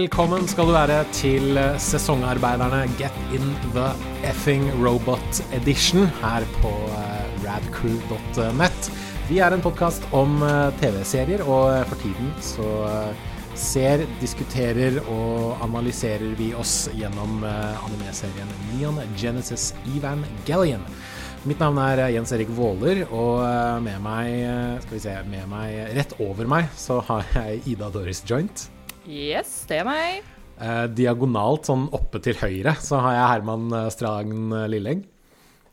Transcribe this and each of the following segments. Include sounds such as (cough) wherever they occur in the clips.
Velkommen skal du være til sesongarbeiderne Get in the effing robot edition her på eh, radcrew.net. Vi er en podkast om eh, TV-serier, og eh, for tiden så eh, ser, diskuterer og analyserer vi oss gjennom eh, anime-serien Neon Genesis Evangelion. Mitt navn er eh, Jens Erik Våler, og eh, med meg, eh, skal vi se, med meg rett over meg så har jeg Ida Doris Joint. Yes, det er meg. Eh, diagonalt sånn oppe til høyre så har jeg Herman Stragen Strand Lilleng.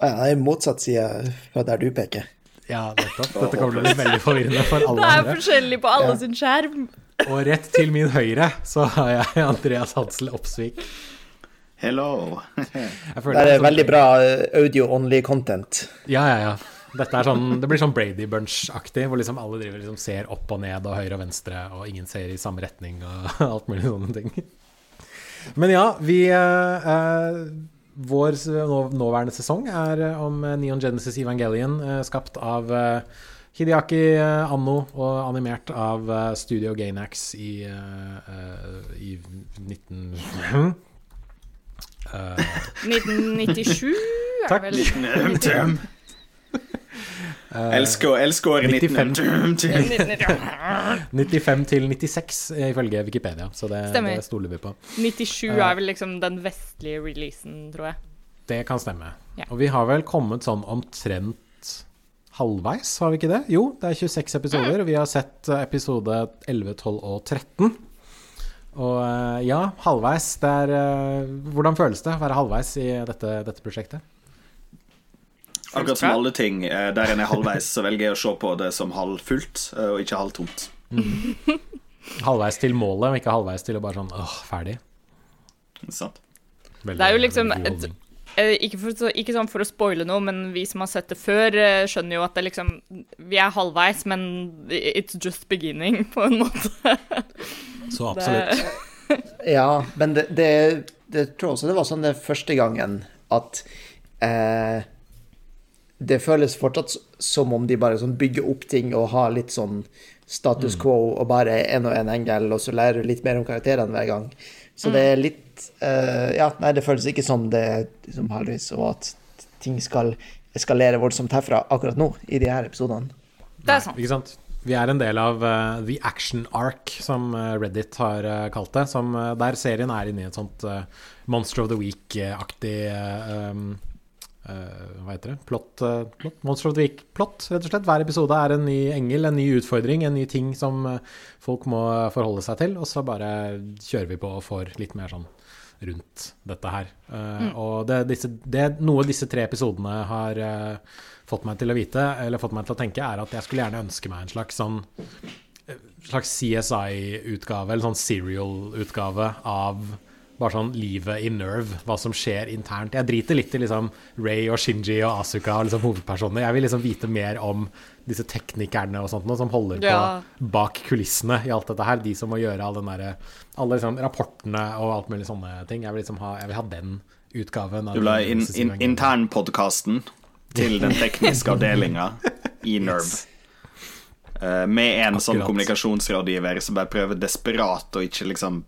Ja, det er motsatt side fra der du peker. Ja, nettopp. Dette kommer til å bli veldig forvirrende for alle andre. (laughs) Det er andre. forskjellig på alle Ja. sin skjerm. Og rett til min høyre så har jeg Andreas Hansel Opsvik. Hello. Det er sånn- veldig bra eh, audio-only content. Ja, ja, ja. Dette er sånn, det blir sånn Brady Bunch-aktig, hvor liksom alle driver liksom ser opp og ned og høyre og venstre, og ingen ser i samme retning og (laughs) alt mulig sånne ting. Men ja, vi eh, eh, Vår nå, nåværende sesong er eh, om eh, Neon Genesis Evangelion, eh, skapt av eh, Hideaki Anno og animert av eh, Studio Gainax i, i 19... (laughs) Eh, 1997 er Takk. Dum-dum. (laughs) Elsker, elsker året 95. 19... 95 til 96 eh, ifølge Wikipedia, så det, det stoler vi på. 97 er vel liksom den vestlige releasen, tror jeg. Det kan stemme. Ja. Og vi har vel kommet sånn omtrent halvveis, har vi ikke det? Jo, det er 26 episoder, og vi har sett eh, episode 11, 12 og 13. Og eh, ja, halvveis. Det er eh, Hvordan føles det å være halvveis i dette, dette prosjektet? Akkurat som alle ting eh, der en er halvveis, så velger jeg å se på det som halvfullt eh, og ikke halvtomt. (laughs) Halvveis til målet, og ikke halvveis til å bare sånn åh, ferdig. Sant? Veldig- Det er jo liksom et- Eh, Ikke, for, ikke sånn for å spoile noe, men vi som har sett det før, skjønner jo at det liksom Vi er halvveis, men it's just beginning, på en måte. (laughs) Så absolutt. (laughs) Ja, men det, det, det tror jeg også det var sånn det første gangen at eh, Det føles fortsatt som om de bare sånn bygger opp ting og har litt sånn status quo og bare en og en engel, og så lærer du litt mer om karakterene hver gang. Så det er litt uh, Ja, nei, det føles ikke som det som heldigvis, og at ting skal eskalere voldsomt herfra akkurat nå, i de her episodene. Det er sant. Ikke sant? Vi er en del av uh, The Action Arc, som eh, Reddit har uh, kalt det. Som, uh, der serien er inne i et sånt Monster of the Week-aktig um, Hva heter det? Plott, eh, plott? Monster of the Week-plott, rett og slett. Hver episode er en ny engel, en ny utfordring, en ny ting som eh, folk må forholde seg til. Og så bare kjører vi på og får litt mer sånn rundt dette her. Mm. Og det, disse, det, noe disse tre episodene har eh, fått meg til å vite, eller fått meg til å tenke, er at jeg skulle gjerne ønske meg en slags sånn eh, slags CSI-utgave, eller sånn serial-utgave av bare sånn livet i Nerve, hva som skjer internt. Jeg driter litt i liksom Ray og Shinji og Asuka og liksom hovedpersonene. Jeg vil liksom vite mer om disse teknikerne og sånt noe, som holder Ja. på bak kulissene i alt dette her. De som må gjøre all den der, Alle liksom rapportene og alt mulig sånne ting. Jeg vil liksom ha, jeg vil ha den utgaven. av Du vil ha in, in, internpodkasten til den tekniske (laughs) avdelinga i Nerve. Uh, med en sånn kommunikasjonsrådgiver som bare prøver desperat å ikke liksom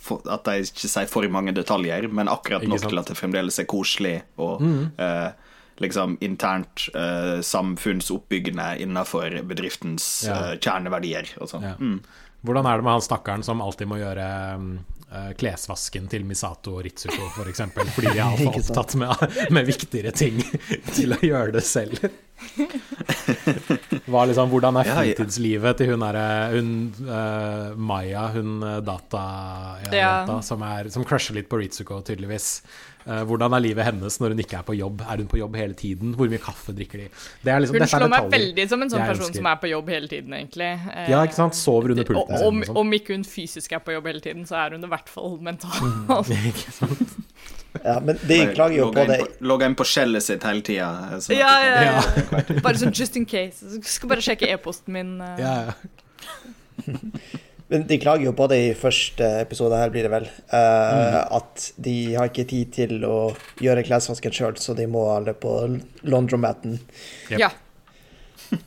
få- At de ikke sier for mange detaljer, men akkurat nok til at det fremdeles er koselig og eh, liksom internt eh, samfunnsoppbyggende innenfor bedriftens Ja. eh, kjerneverdier sånn. Ja. Mm. Hvordan er det med han stakkaren som alltid må gjøre eh, klesvasken til Misato og Ritsuko, for eksempel, fordi de er altfor opptatt med, med viktigere ting (laughs) til å gjøre det selv? Hva liksom, hvordan er fritidslivet til hun derre hun eh, Maya, hun data, ja, Ja. som, er- som crusher litt på Ritsuko, tydeligvis. Uh, hvordan er livet hennes når hun ikke er på jobb? Er hun på jobb hele tiden? Hvor mye kaffe drikker de? Det er liksom, Hun dette er slår meg veldig som en sånn person som er på jobb hele tiden, egentlig. Uh, Ja, ikke sant? Sover under pulten sin. Om, sånn. om ikke hun fysisk er på jobb hele tiden, så er hun det i hvert fall mentalt. (laughs) Ikke sant? Ja, men de klager jo på det logger inn på skjellet sitt hele tida. sånn Ja, ja, ja. Bare sånn just in case. Jeg skal bare sjekke e-posten min. eh. Ja, ja. (laughs) Men de klager jo på det i første episode her, blir det vel. eh, At de har ikke tid til å gjøre klesvasken sjøl, så de må alle på laundromaten. Yep. Ja. (laughs)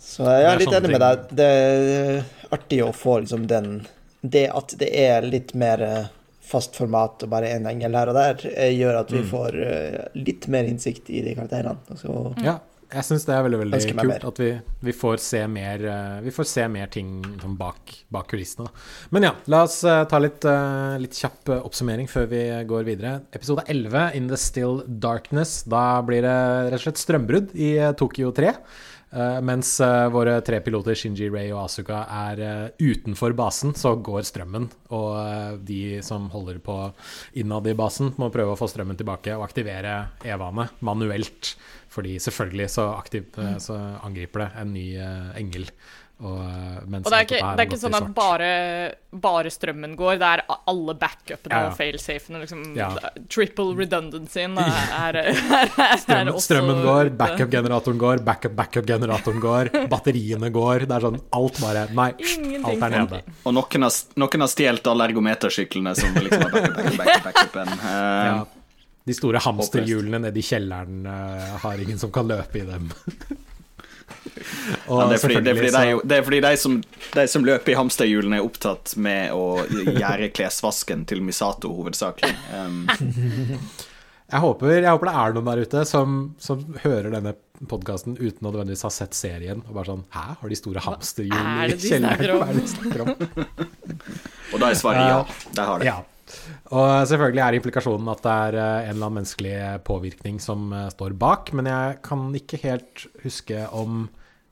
Så jeg er litt enig med deg. Det er artig å få liksom den det at det er litt mer eh, fast format og bare én engel her og der, eh, gjør at vi får eh, litt mer innsikt i de karakterene. Så Ja, jeg syns det er veldig veldig kult mer. at vi, vi, får se mer, eh, vi får se mer ting sånn bak, bak kulissene. Men ja, la oss ta litt, litt kjapp oppsummering før vi går videre. Episode 11, In the Still Darkness. Da blir det rett og slett strømbrudd i Tokyo 3. Eh, mens eh, våre tre piloter, Shinji, Ray og Asuka, er eh, utenfor basen, så går strømmen. Og de som holder på innad i basen, må prøve å få strømmen tilbake og aktivere Evaene manuelt. Fordi selvfølgelig så, aktiv, eh, så angriper det en ny engel. Og, eh, mens Og det er ikke, det er ikke sånn at bare, bare strømmen går, det er alle backupene Ja, og failsafene. Liksom, Ja. Triple redundancyen (laughs) er, er, er, er Strømmen, også strømmen går, backup-generatoren går, backup-backup-generatoren går, batteriene går. Det er sånn alt bare Nei, Ingenting alt er nede. Og noen har, noen har stjålet alle ergometersyklene som liksom er backup, backup, backup, backupen. Eh, Ja. De store hamsterhjulene nede i kjelleren eh, har ingen som kan løpe i dem. (laughs) Det, er fordi, det, er fordi de, det er fordi de som, de som løper i hamsterhjulene, er opptatt med å gjøre klesvasken til Misato hovedsakelig. Um, (laughs) Jeg håper, jeg håper det er noen der ute som, som hører denne podkasten uten å nødvendigvis ha sett serien. Og bare sånn Hæ, har de store hamsterhjul er i kjelleren? Hva er det de snakker om? og da er svaret ja. De har det. Ja. Og selvfølgelig er implikasjonen at det er eh, en eller annen menneskelig påvirkning som eh, står bak, men jeg kan ikke helt huske om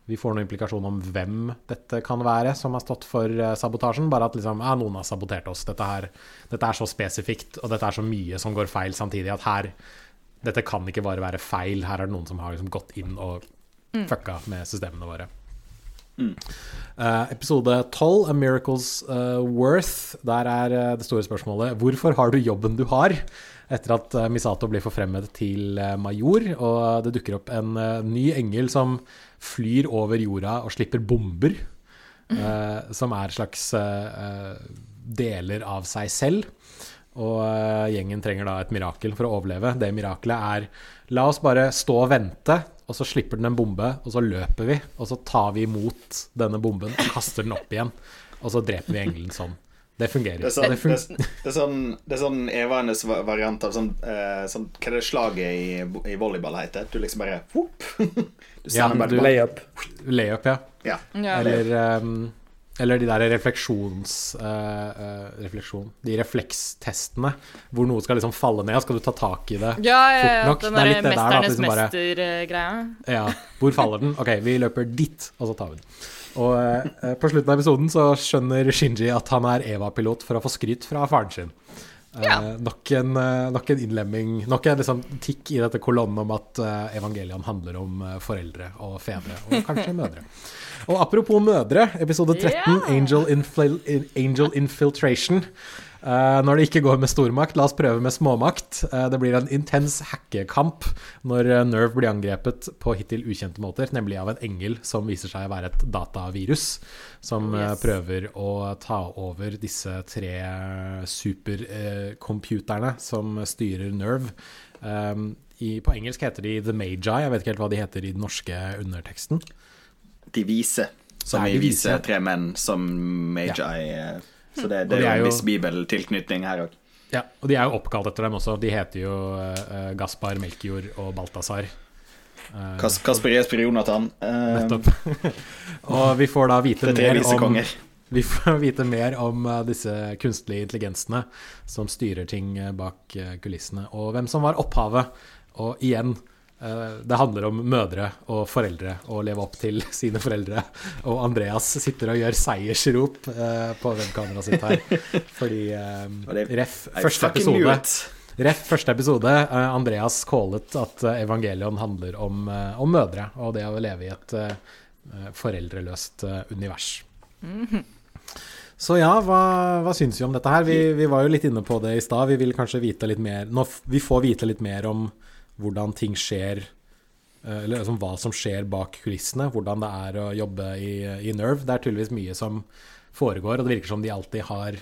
vi får noen implikasjon om hvem dette kan være som har stått for eh, sabotasjen. Bare at liksom, ja, noen har sabotert oss. Dette, her, dette er så spesifikt, og dette er så mye som går feil samtidig, at her Dette kan ikke bare være feil. Her er det noen som har liksom gått inn og fucka med systemene våre. Eh, episode 12, A Miracle's uh, Worth. Der er uh, det store spørsmålet hvorfor har du jobben du har? Etter at Misato blir forfremmet til major, og det dukker opp en ny engel som flyr over jorda og slipper bomber. eh, som er slags deler av seg selv. Og eh, gjengen trenger da et mirakel for å overleve. Det mirakelet er la oss bare stå og vente, og så slipper den en bombe, og så løper vi. Og så tar vi imot denne bomben og kaster den opp igjen. Og så dreper vi engelen sånn. Det fungerer. Det er sånn, Det det, fun er- det er sånn, det er sånn Evanes variant av sånn, eh, sånn Hva er det slaget i, i volleyball heter? Du liksom bare whoop. (laughs) Du Ja, sender bare du- layup. Layup, ja. Ja. Ja. Eller, ehm, eller de der refleksjons... eh, refleksjon De reflekstestene hvor noe skal liksom falle ned, og skal du ta tak i det Ja, ja, ja. fort nok? Den Det er der det Mesternes liksom mester-greia. Ja, hvor faller den? Ok, vi løper dit, og så tar vi den. Og uh, på slutten av episoden så skjønner Shinji at han er Eva-pilot for å få skryt fra faren sin. Eh, nok, en, eh, nok en innlemming, nok en liksom tikk i dette kolonnen om at eh, evangeliene handler om eh, foreldre og fedre, og (laughs) kanskje mødre. Og apropos mødre, episode 13, yeah. Angel, Infl Angel Infiltration. Eh, når det ikke går med stormakt, la oss prøve med småmakt. Eh, det blir en intens hackekamp når eh, Nerve blir angrepet på hittil ukjente måter, nemlig av en engel som viser seg å være et datavirus, som Yes. prøver å ta over disse tre supercomputerne som styrer Nerve. I, på engelsk heter de The Magi, jeg vet ikke helt hva de heter i den norske underteksten. De vise. Som i vise tre menn som Magi. eh, Så det, det de er er jo en viss bibeltilknytning her òg. Ja, og de er jo oppkalt etter dem også. De heter jo uh, Gaspar, Melkjord og Balthazar. Uh, Kas Kasper Jesper Jonathan. Uh, Nettopp. (laughs) og vi får da vite er mer om. Vi får vite mer om eh, disse kunstlige intelligensene som styrer ting eh, bak eh, kulissene, og hvem som var opphavet. Og igjen, eh, det handler om mødre og foreldre og leve opp til (laughs) sine foreldre. Og Andreas sitter og gjør seiersrop eh, på webkameraet sitt her. Fordi eh, Ref, første episode. Ref første episode, eh, Andreas callet at eh, evangelion handler om, eh, om mødre og det å leve i et eh, eh, foreldreløst eh, univers. Så ja, hva, hva syns vi om dette her? Vi, vi var jo litt inne på det i stad. Vi vil kanskje vite litt mer Nå, Vi får vite litt mer om hvordan ting skjer eh, Eller liksom hva som skjer bak kulissene. Hvordan det er å jobbe i, i Nerve. Det er tydeligvis mye som foregår, og det virker som de alltid har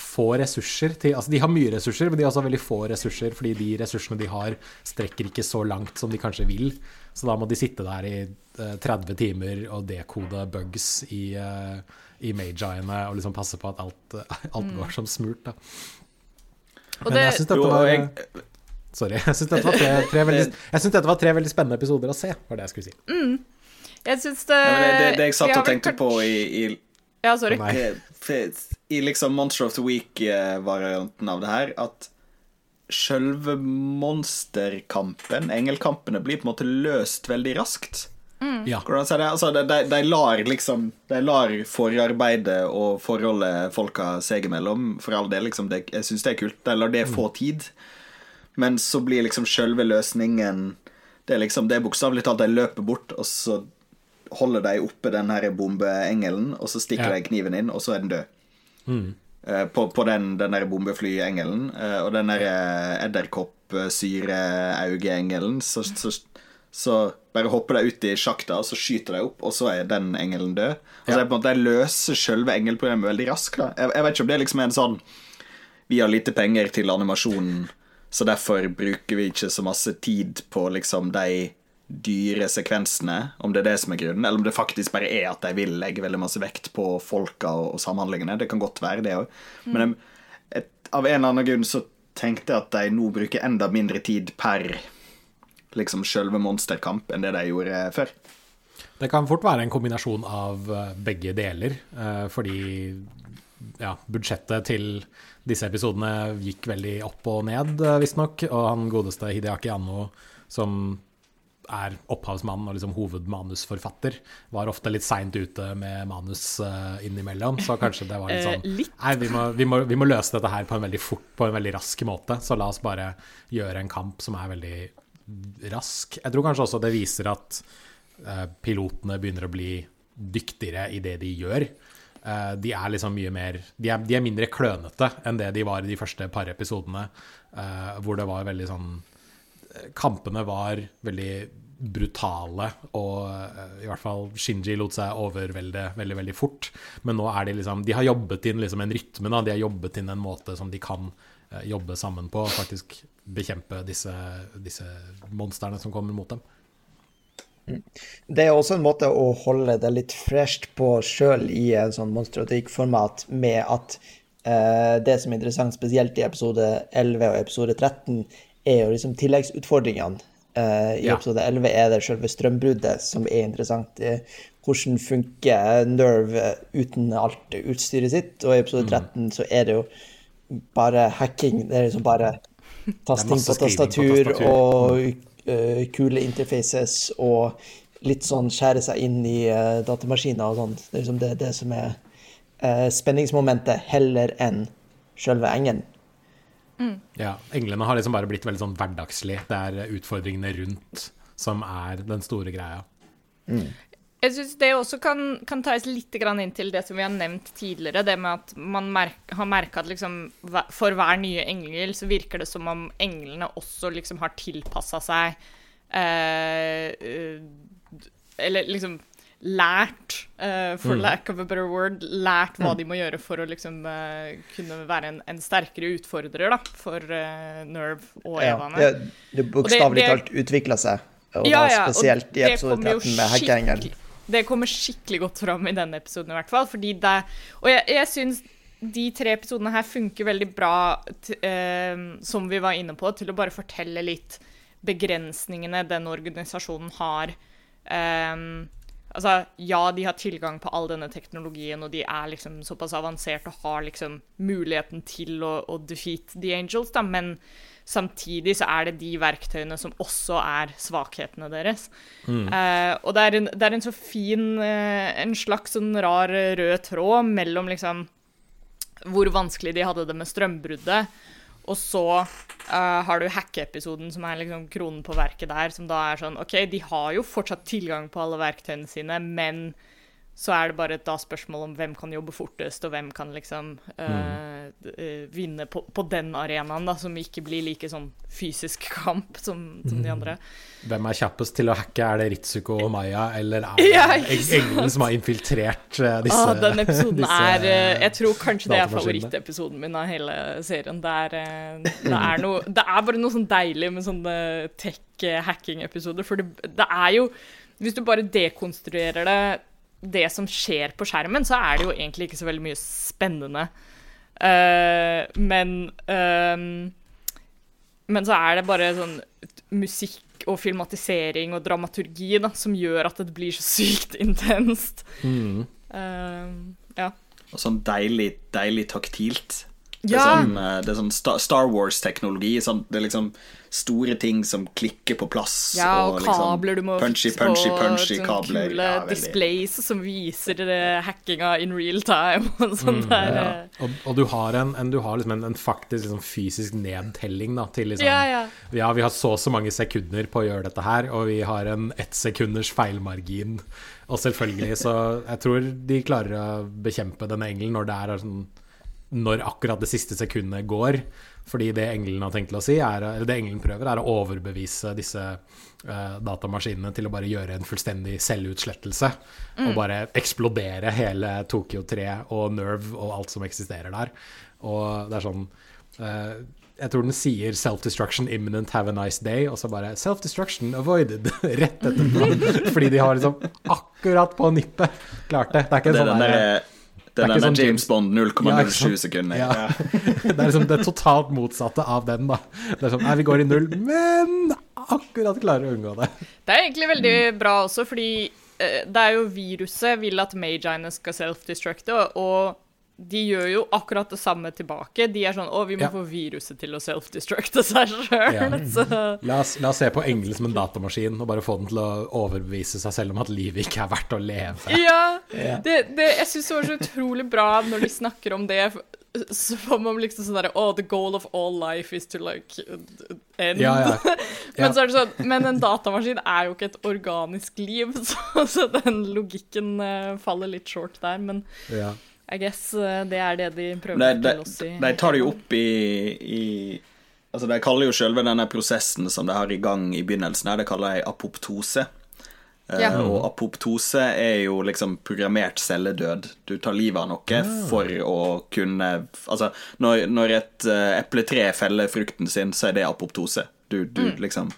få ressurser til Altså, de har mye ressurser, men de har også veldig få ressurser, fordi de ressursene de har, strekker ikke så langt som de kanskje vil. Så da må de sitte der i eh, 30 timer og dekode bugs i, uh, i Magiene og liksom passe på at alt, (laughs) alt går som smurt, da. Og Men det, jeg syns dette Jo, var jeg, Sorry. Jeg syns dette, tre, tre (laughs) synes dette var tre veldig spennende episoder å se, var det jeg skulle si. jeg syns det, ja, det, det, det jeg satt og tenkte kanskje- på i, i Ja, sorry. Nei. I liksom Monster of the Week-varianten av det her, at sjølve monsterkampen, engelkampene, blir på en måte løst veldig raskt. Ja. Hvordan sier jeg det? Altså, de, de, de lar liksom De lar forarbeidet og forholdet folka seg imellom, for all del, liksom, det, jeg syns det er kult. De lar det få tid. Men så blir liksom sjølve løsningen Det er liksom Det er bokstavelig talt de løper bort, og så holder de oppe den her bombeengelen, og så stikker Ja. de kniven inn, og så er den død. Mm. på, på den, den der bombeflyengelen. Eh, og den der edderkoppsyreaugeengelen, så, så, så bare hopper de ut i sjakta, og så skyter de opp, og så er den engelen død. Altså, ja. måte De løser selve engelprogrammet veldig raskt. jeg, jeg vet ikke om det liksom er en sånn Vi har lite penger til animasjonen, så derfor bruker vi ikke så masse tid på liksom de dyre sekvensene, om det er det som er grunnen, eller om det faktisk bare er at de vil legge veldig masse vekt på folka og, samhandlingene. Det kan godt være, det òg. Men mm. et, av en eller annen grunn så tenkte jeg at de nå bruker enda mindre tid per liksom sjølve monsterkamp enn det de gjorde før. Det kan fort være en kombinasjon av eh, begge deler, eh, fordi ja, budsjettet til disse episodene gikk veldig opp og ned, eh, visstnok. Og han godeste Hideaki Anno, som er opphavsmann og liksom hovedmanusforfatter, var ofte litt seint ute med manus eh, innimellom. Så kanskje det var litt (laughs) Eh, sånn. Nei, vi må, vi, må, vi må løse dette her på en veldig fort, på en veldig rask måte. Så la oss bare gjøre en kamp som er veldig rask. Jeg tror kanskje også det viser at pilotene begynner å bli dyktigere i det de gjør. Eh, de er liksom mye mer de er, de er mindre klønete enn det de var i de første par episodene, uh, hvor det var veldig sånn Kampene var veldig brutale, og uh, i hvert fall Shinji lot seg overvelde veldig, veldig fort. Men nå er de liksom De har jobbet inn liksom en rytme, da. De har jobbet inn en måte som de kan eh, jobbe sammen på, og faktisk bekjempe disse, disse monstrene som kommer mot dem. Det er også en måte å holde det litt fresht på sjøl i en sånn monstratikk-format, med at eh, det som er interessant, spesielt i episode 11 og episode 13, er jo liksom tilleggsutfordringene. Eh, I Ja. episode 11 er det sjølve strømbruddet som er interessant. Eh, hvordan funker Nerve uten alt utstyret sitt? Og i episode 13 så er det jo bare hacking. Det er liksom bare tasting på tastatur, på tastatur tastatur. og uh, kule interfaces og litt sånn skjære seg inn i uh, datamaskiner og sånn. Det er liksom det, det som er uh, spenningsmomentet, heller enn sjølve engen. Ja, Englene har liksom bare blitt veldig sånn hverdagslig. Det er utfordringene rundt som er den store greia. Jeg syns det også kan, kan tas litt grann inn til det som vi har nevnt tidligere. Det med at man merk, har merka at liksom, for hver nye engel så virker det som om englene også liksom har tilpassa seg eh, eh, Eller liksom lært, eh, for lack of a better word, lært hva de må gjøre for å liksom eh, kunne være en, en sterkere utfordrer da, for eh, Nerve og Ja, Evaene. det, det bokstavelig talt utvikla seg, og Ja, da ja, spesielt i episode 13 med hackeengelen. Det kommer skikkelig godt fram i denne episoden, i hvert fall. Fordi det, og jeg, jeg syns de tre episodene her funker veldig bra, eh, som vi var inne på, til å bare fortelle litt begrensningene den organisasjonen har. Eh, altså, ja, de har tilgang på all denne teknologien, og de er liksom såpass avansert og har liksom muligheten til å, å defeat the angels, da, men samtidig så er det de verktøyene som også er svakhetene deres. Eh, og det er, en, det er en så fin eh, En slags sånn rar eh, rød tråd mellom liksom hvor vanskelig de hadde det med strømbruddet, og så eh, har du hackeepisoden, som er liksom kronen på verket der, som da er sånn OK, de har jo fortsatt tilgang på alle verktøyene sine, men så er det bare et da spørsmål om hvem kan jobbe fortest, og hvem kan liksom eh, vinne på, på den arenaen, da, som ikke blir like sånn fysisk (laughs) kamp som, som de andre. Hvem er kjappest til å hacke? Er det Ritsuko og Maya, eller er (laughs) det Ja, eng- engelen som har infiltrert eh, disse ah, den episoden (laughs) disse, er Jeg tror kanskje det er favorittepisoden min av hele serien. Det er, det er, noe, det er bare noe sånn deilig med sånne tech-hacking-episoder, for det, det er jo Hvis du bare dekonstruerer det det som skjer på skjermen, så er det jo egentlig ikke så veldig mye spennende. Uh, men uh, Men så er det bare sånn musikk og filmatisering og dramaturgi da, som gjør at det blir så sykt (laughs) intenst. Mm. Uh, ja. Og sånn deilig, deilig taktilt. Det er sånn, eh, det er sånn Star, Star Wars-teknologi. Sånn, det er liksom store ting som klikker på plass. ja, og og kabler du må punchy, punchy, på, punchy sånne kabler. kule Ja, displays som viser hackinga in real time og sånn der. ja. eh. Og, og du har, en, en, du har liksom en, en faktisk liksom fysisk nedtelling da, til liksom Ja, ja. Ja, vi har så og så mange sekunder på å gjøre dette her, og vi har en ett sekunders feilmargin. Og selvfølgelig, så jeg tror de klarer å bekjempe denne engelen når det er sånn Når akkurat det siste sekundet går. Fordi det engelen har tenkt til å si, er, eller det engelen prøver, er å overbevise disse uh, datamaskinene til å bare gjøre en fullstendig selvutslettelse. Og bare eksplodere hele Tokyo 3 og Nerve og alt som eksisterer der. Og det er sånn uh, jeg tror den sier 'self-destruction imminent, have a nice day', og så bare 'self-destruction avoided' (laughs) rett etterpå. Fordi de har liksom akkurat på nippet klart det. Det er ikke Det er sånn der- der, det er den sånn James Bond 0,07 sant? sekunder. Ja. (laughs) Det er liksom det totalt motsatte av den, da. Det er sånn Nei, vi går i null, men akkurat klarer å unngå det. Det er egentlig veldig bra også, fordi eh, det er jo viruset vil at magine skal self-destructe, og de gjør jo akkurat det samme tilbake. De er sånn Å, vi må Ja. få viruset til å self-destructe seg sjøl. Ja. (laughs) La oss, la oss se på engelen som en datamaskin og bare få den til å overbevise seg selv om at livet ikke er verdt å leve. Ja. Det, det, jeg syns det var så utrolig bra når de snakker om det. Får man liksom sånn derre Oh, the goal of all life is to like end. Ja, ja. (laughs) Ja. Men så er det sånn Men en datamaskin er jo ikke et organisk liv, (laughs) så, så den logikken eh, faller litt short der. Men Ja. I guess eh, det er det de prøver å fortelle oss i de tar det jo opp i, i Altså, de kaller jo selve denne prosessen som de har i gang i begynnelsen her, det kaller de apoptose. Ja. Uh, Og apoptose er jo liksom programmert celledød. Du tar livet av noe for å kunne Altså, når, når et uh, epletre feller frukten sin, så er det apoptose. Du, du liksom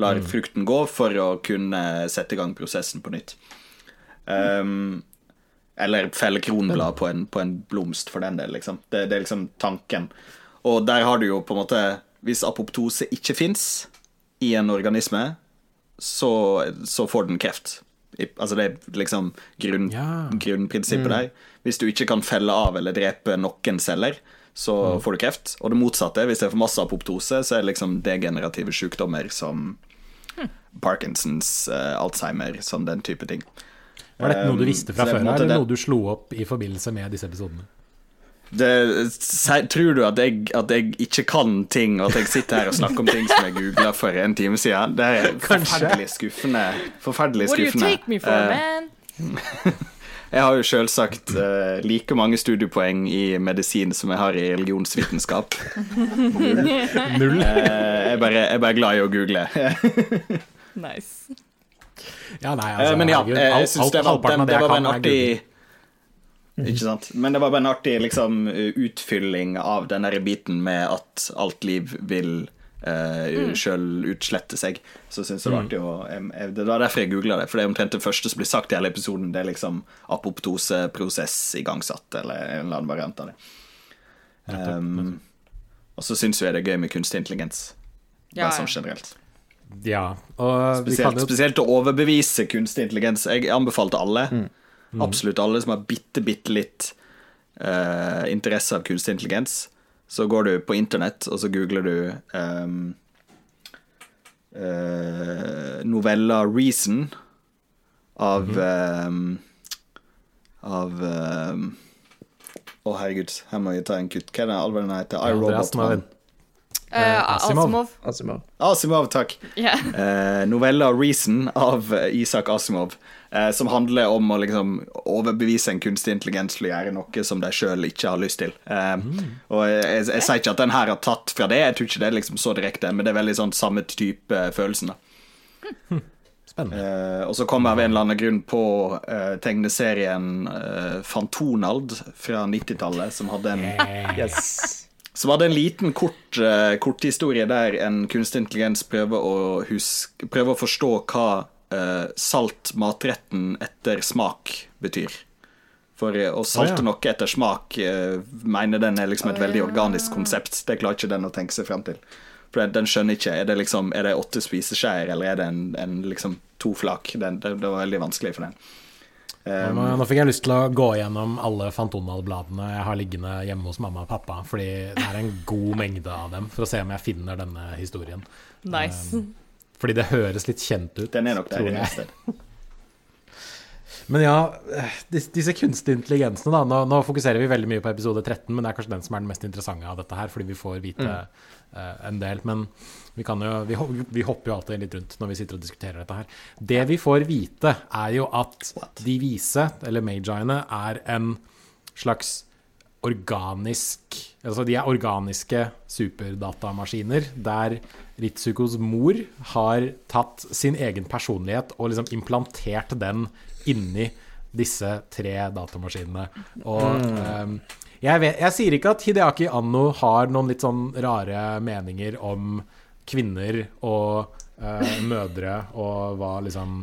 lar frukten gå for å kunne sette i gang prosessen på nytt. Um, eller felle kronblad på en, på en blomst, for den del. Liksom. Det, det er liksom tanken. Og der har du jo på en måte Hvis apoptose ikke fins i en organisme, så, så får den kreft. I, altså det er liksom grunn, Ja. grunnprinsippet der. Hvis du ikke kan felle av eller drepe noen celler, så får du kreft. Og det motsatte, hvis det er for masse apoptose, så er det liksom degenerative sykdommer som Parkinsons, uh, Alzheimer, som den type ting. Var dette noe du Um, visste fra før, eller det- noe du slo opp i forbindelse med disse episodene? Det, tror du at jeg, at jeg ikke kan ting, og at jeg sitter her og snakker om ting som jeg googla for en time siden? Det er (laughs) forferdelig skuffende. Forferdelig skuffende. What do you take me for, Eh, man? (laughs) Jeg har jo selvsagt eh, like mange studiepoeng i medisin som jeg har i religionsvitenskap. (laughs) Null. Eh, jeg, er bare, jeg er bare glad i å google. Nice. Ja, nei, Eh, altså, Men ja, eh, jeg syns det, var- den- det var bare en jeg kan, artig Ikke sant. Men det var bare en artig liksom, utfylling av den der biten med at alt liv vil uh, sjøl utslette seg. Så syns jeg det var artig å jeg, jeg, Det var derfor jeg googla det, for det er omtrent det første som blir sagt i hele episoden. Det er liksom apoptoseprosess igangsatt, eller en eller annen variant av det. Um, og så syns jo jeg det er gøy med kunstig intelligens. Ja, Bare sånn generelt. Ja, Spesielt, jo spesielt å overbevise kunstig intelligens. Jeg anbefalte alle, Mm. absolutt alle som har bitte, bitte litt eh, interesse av kunstig intelligens, så går du på internett, og så googler du um, eh, novella 'Reason' av Mhm. ehm, Av ehm, Å, herregud, her må jeg ta en kutt. Hva er det alvoret den heter? I, ja, Marvin. Eh, Asimov. Asimov. Asimov. Asimov, takk. Yeah. Eh, novella 'Reason' av eh, Isak Asimov. Eh, som handler om å liksom overbevise en kunstig intelligens til å gjøre noe som de sjøl ikke har lyst til. Mm. Og jeg, jeg, jeg sier ikke at den her har tatt fra det, jeg tror ikke det er liksom så direkte, men det er veldig sånn samme type følelsen. da Spennende. Eh, og så kom jeg av en eller annen grunn på eh, tegneserien eh, Fantonald fra 90-tallet, som hadde en Yes. (laughs) som det en liten kort, uh, korthistorie der en kunstig intelligens prøver å, huske, prøver å forstå hva uh, salt matretten etter smak betyr. For eh, å salte noe etter smak uh, mener den er liksom et veldig organisk konsept. Det klarer ikke den å tenke seg frem til. For den, den skjønner ikke Er det liksom Er det åtte spiseskjeer, eller er det en, en liksom to flak? Den, det, det var veldig vanskelig for den. Um, Nå, nå fikk jeg lyst til å gå gjennom alle Fantonal-bladene jeg har liggende hjemme hos mamma og pappa, fordi det er en god mengde av dem, for å se om jeg finner denne historien. Nice. Fordi det høres litt kjent ut. den er nok der tror inne jeg. et sted. (laughs) Men ja, eh, disse kunstige intelligensene, da. Nå, nå fokuserer vi veldig mye på episode 13, men det er kanskje den som er den mest interessante av dette her, fordi vi får vite eh, en del. Men vi, kan jo, vi, vi hopper jo alltid litt rundt når vi sitter og diskuterer dette her. Det vi får vite, er jo at de vise, eller magiene, er en slags organisk Altså de er organiske superdatamaskiner der Ritsukos mor har tatt sin egen personlighet og liksom implantert den inni disse tre datamaskinene. Og ehm, jeg, vet, jeg sier ikke at Hideaki Anno har noen litt sånn rare meninger om kvinner og uh, mødre og hva liksom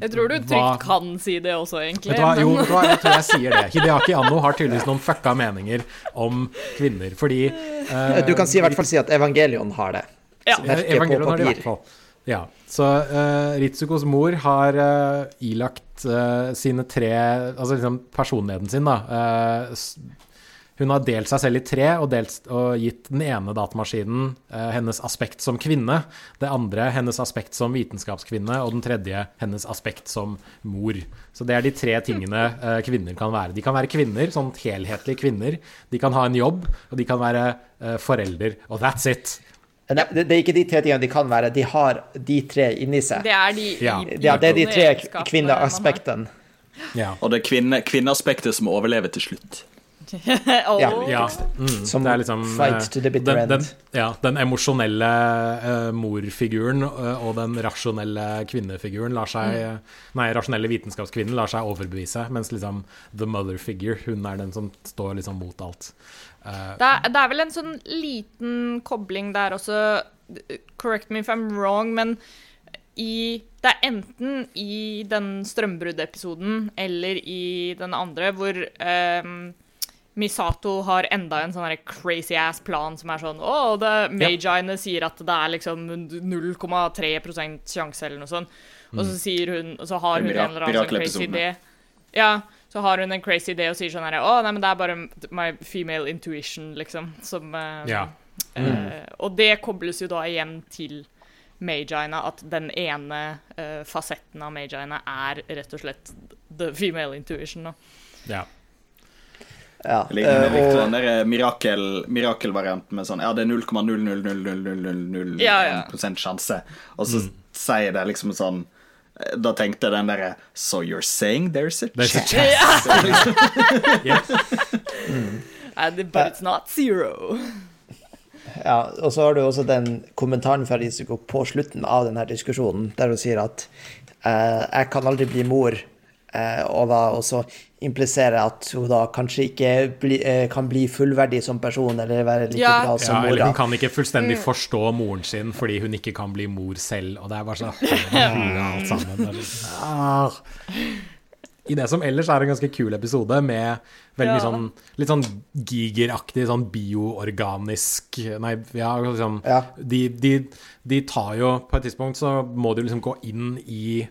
Jeg tror du Hva- trygt kan si det også, egentlig. Vet du hva? Jo, vet du hva? jeg tror jeg sier det. Hideaki Anno har tydeligvis noen fucka meninger om kvinner, fordi uh, Du kan si, i hvert fall si at Evangelion har det. Ja. Som Evangelion har det i hvert fall. Ja. Så uh, Ritsukos mor har uh, ilagt sine tre Altså liksom personligheten sin, da. Hun har delt seg selv i tre og, delt, og gitt den ene datamaskinen eh, hennes aspekt som kvinne, det andre hennes aspekt som vitenskapskvinne, og den tredje hennes aspekt som mor. Så det er de tre tingene eh, kvinner kan være. De kan være kvinner, sånn helhetlige kvinner. De kan ha en jobb, og de kan være eh, forelder. Og that's it. Nei, det, det er ikke de tre tingene de kan være, de har de tre inni seg. Det er de Ja. i- Ja, det er de tre kvinneaspektene. Ja. Og det er kvinne, kvinneaspektet som overlever til slutt. Åh. (laughs) Ja. Ja, mm, Som liksom, fight to the bitter den, den, end. ja, den emosjonelle uh, morfiguren uh, og den rasjonelle kvinnefiguren lar seg Mm. Nei, rasjonelle vitenskapskvinnen lar seg overbevise, mens liksom the mother figure, hun er den som står liksom mot alt. Uh, Det er, det er vel en sånn liten kobling der også Correct me if I'm wrong, men i Det er enten i den strømbruddepisoden eller i den andre hvor ehm, Misato har enda en sånn crazy ass plan som er sånn Å, det Magiene sier at det er liksom 0,3 sjanse eller noe sånt. Og så sier hun Og så har hun en eller annen sånn crazy idé. Ja, så har hun en crazy idé og sier sånn her Å, nei, men det er bare my female intuition, liksom, som eh, Ja. eh, Og det kobles jo da igjen til Magiene, at den ene uh, fasetten av Magiene er rett og slett the female intuition. Da. ja. Ja. Likte, jeg eh, og- den der mirakel, mirakelvarianten med sånn Ja, det er 0,0000001 Ja, ja. sjanse. Og så sier det liksom sånn Da tenkte den derre So you're saying there's a There's a chance? (laughs) (laughs) Yes. And, but it's not zero. (laughs) Ja, og så har du også den kommentaren fra Risiko på slutten av denne diskusjonen, der hun sier at eh, 'jeg kan aldri bli mor', eh, og da også impliserer at hun da kanskje ikke bli, eh, kan bli fullverdig som person, eller være like Ja. bra som Ja, eller hun kan ikke fullstendig forstå moren sin fordi hun ikke kan bli mor selv. Og det er bare sånn (laughs) alt sammen. I det som ellers er en ganske kul episode med veldig mye Ja. sånn litt sånn gigeraktig, sånn bioorganisk Nei, ja, liksom Ja. de, de, de tar jo På et tidspunkt så må de liksom gå inn i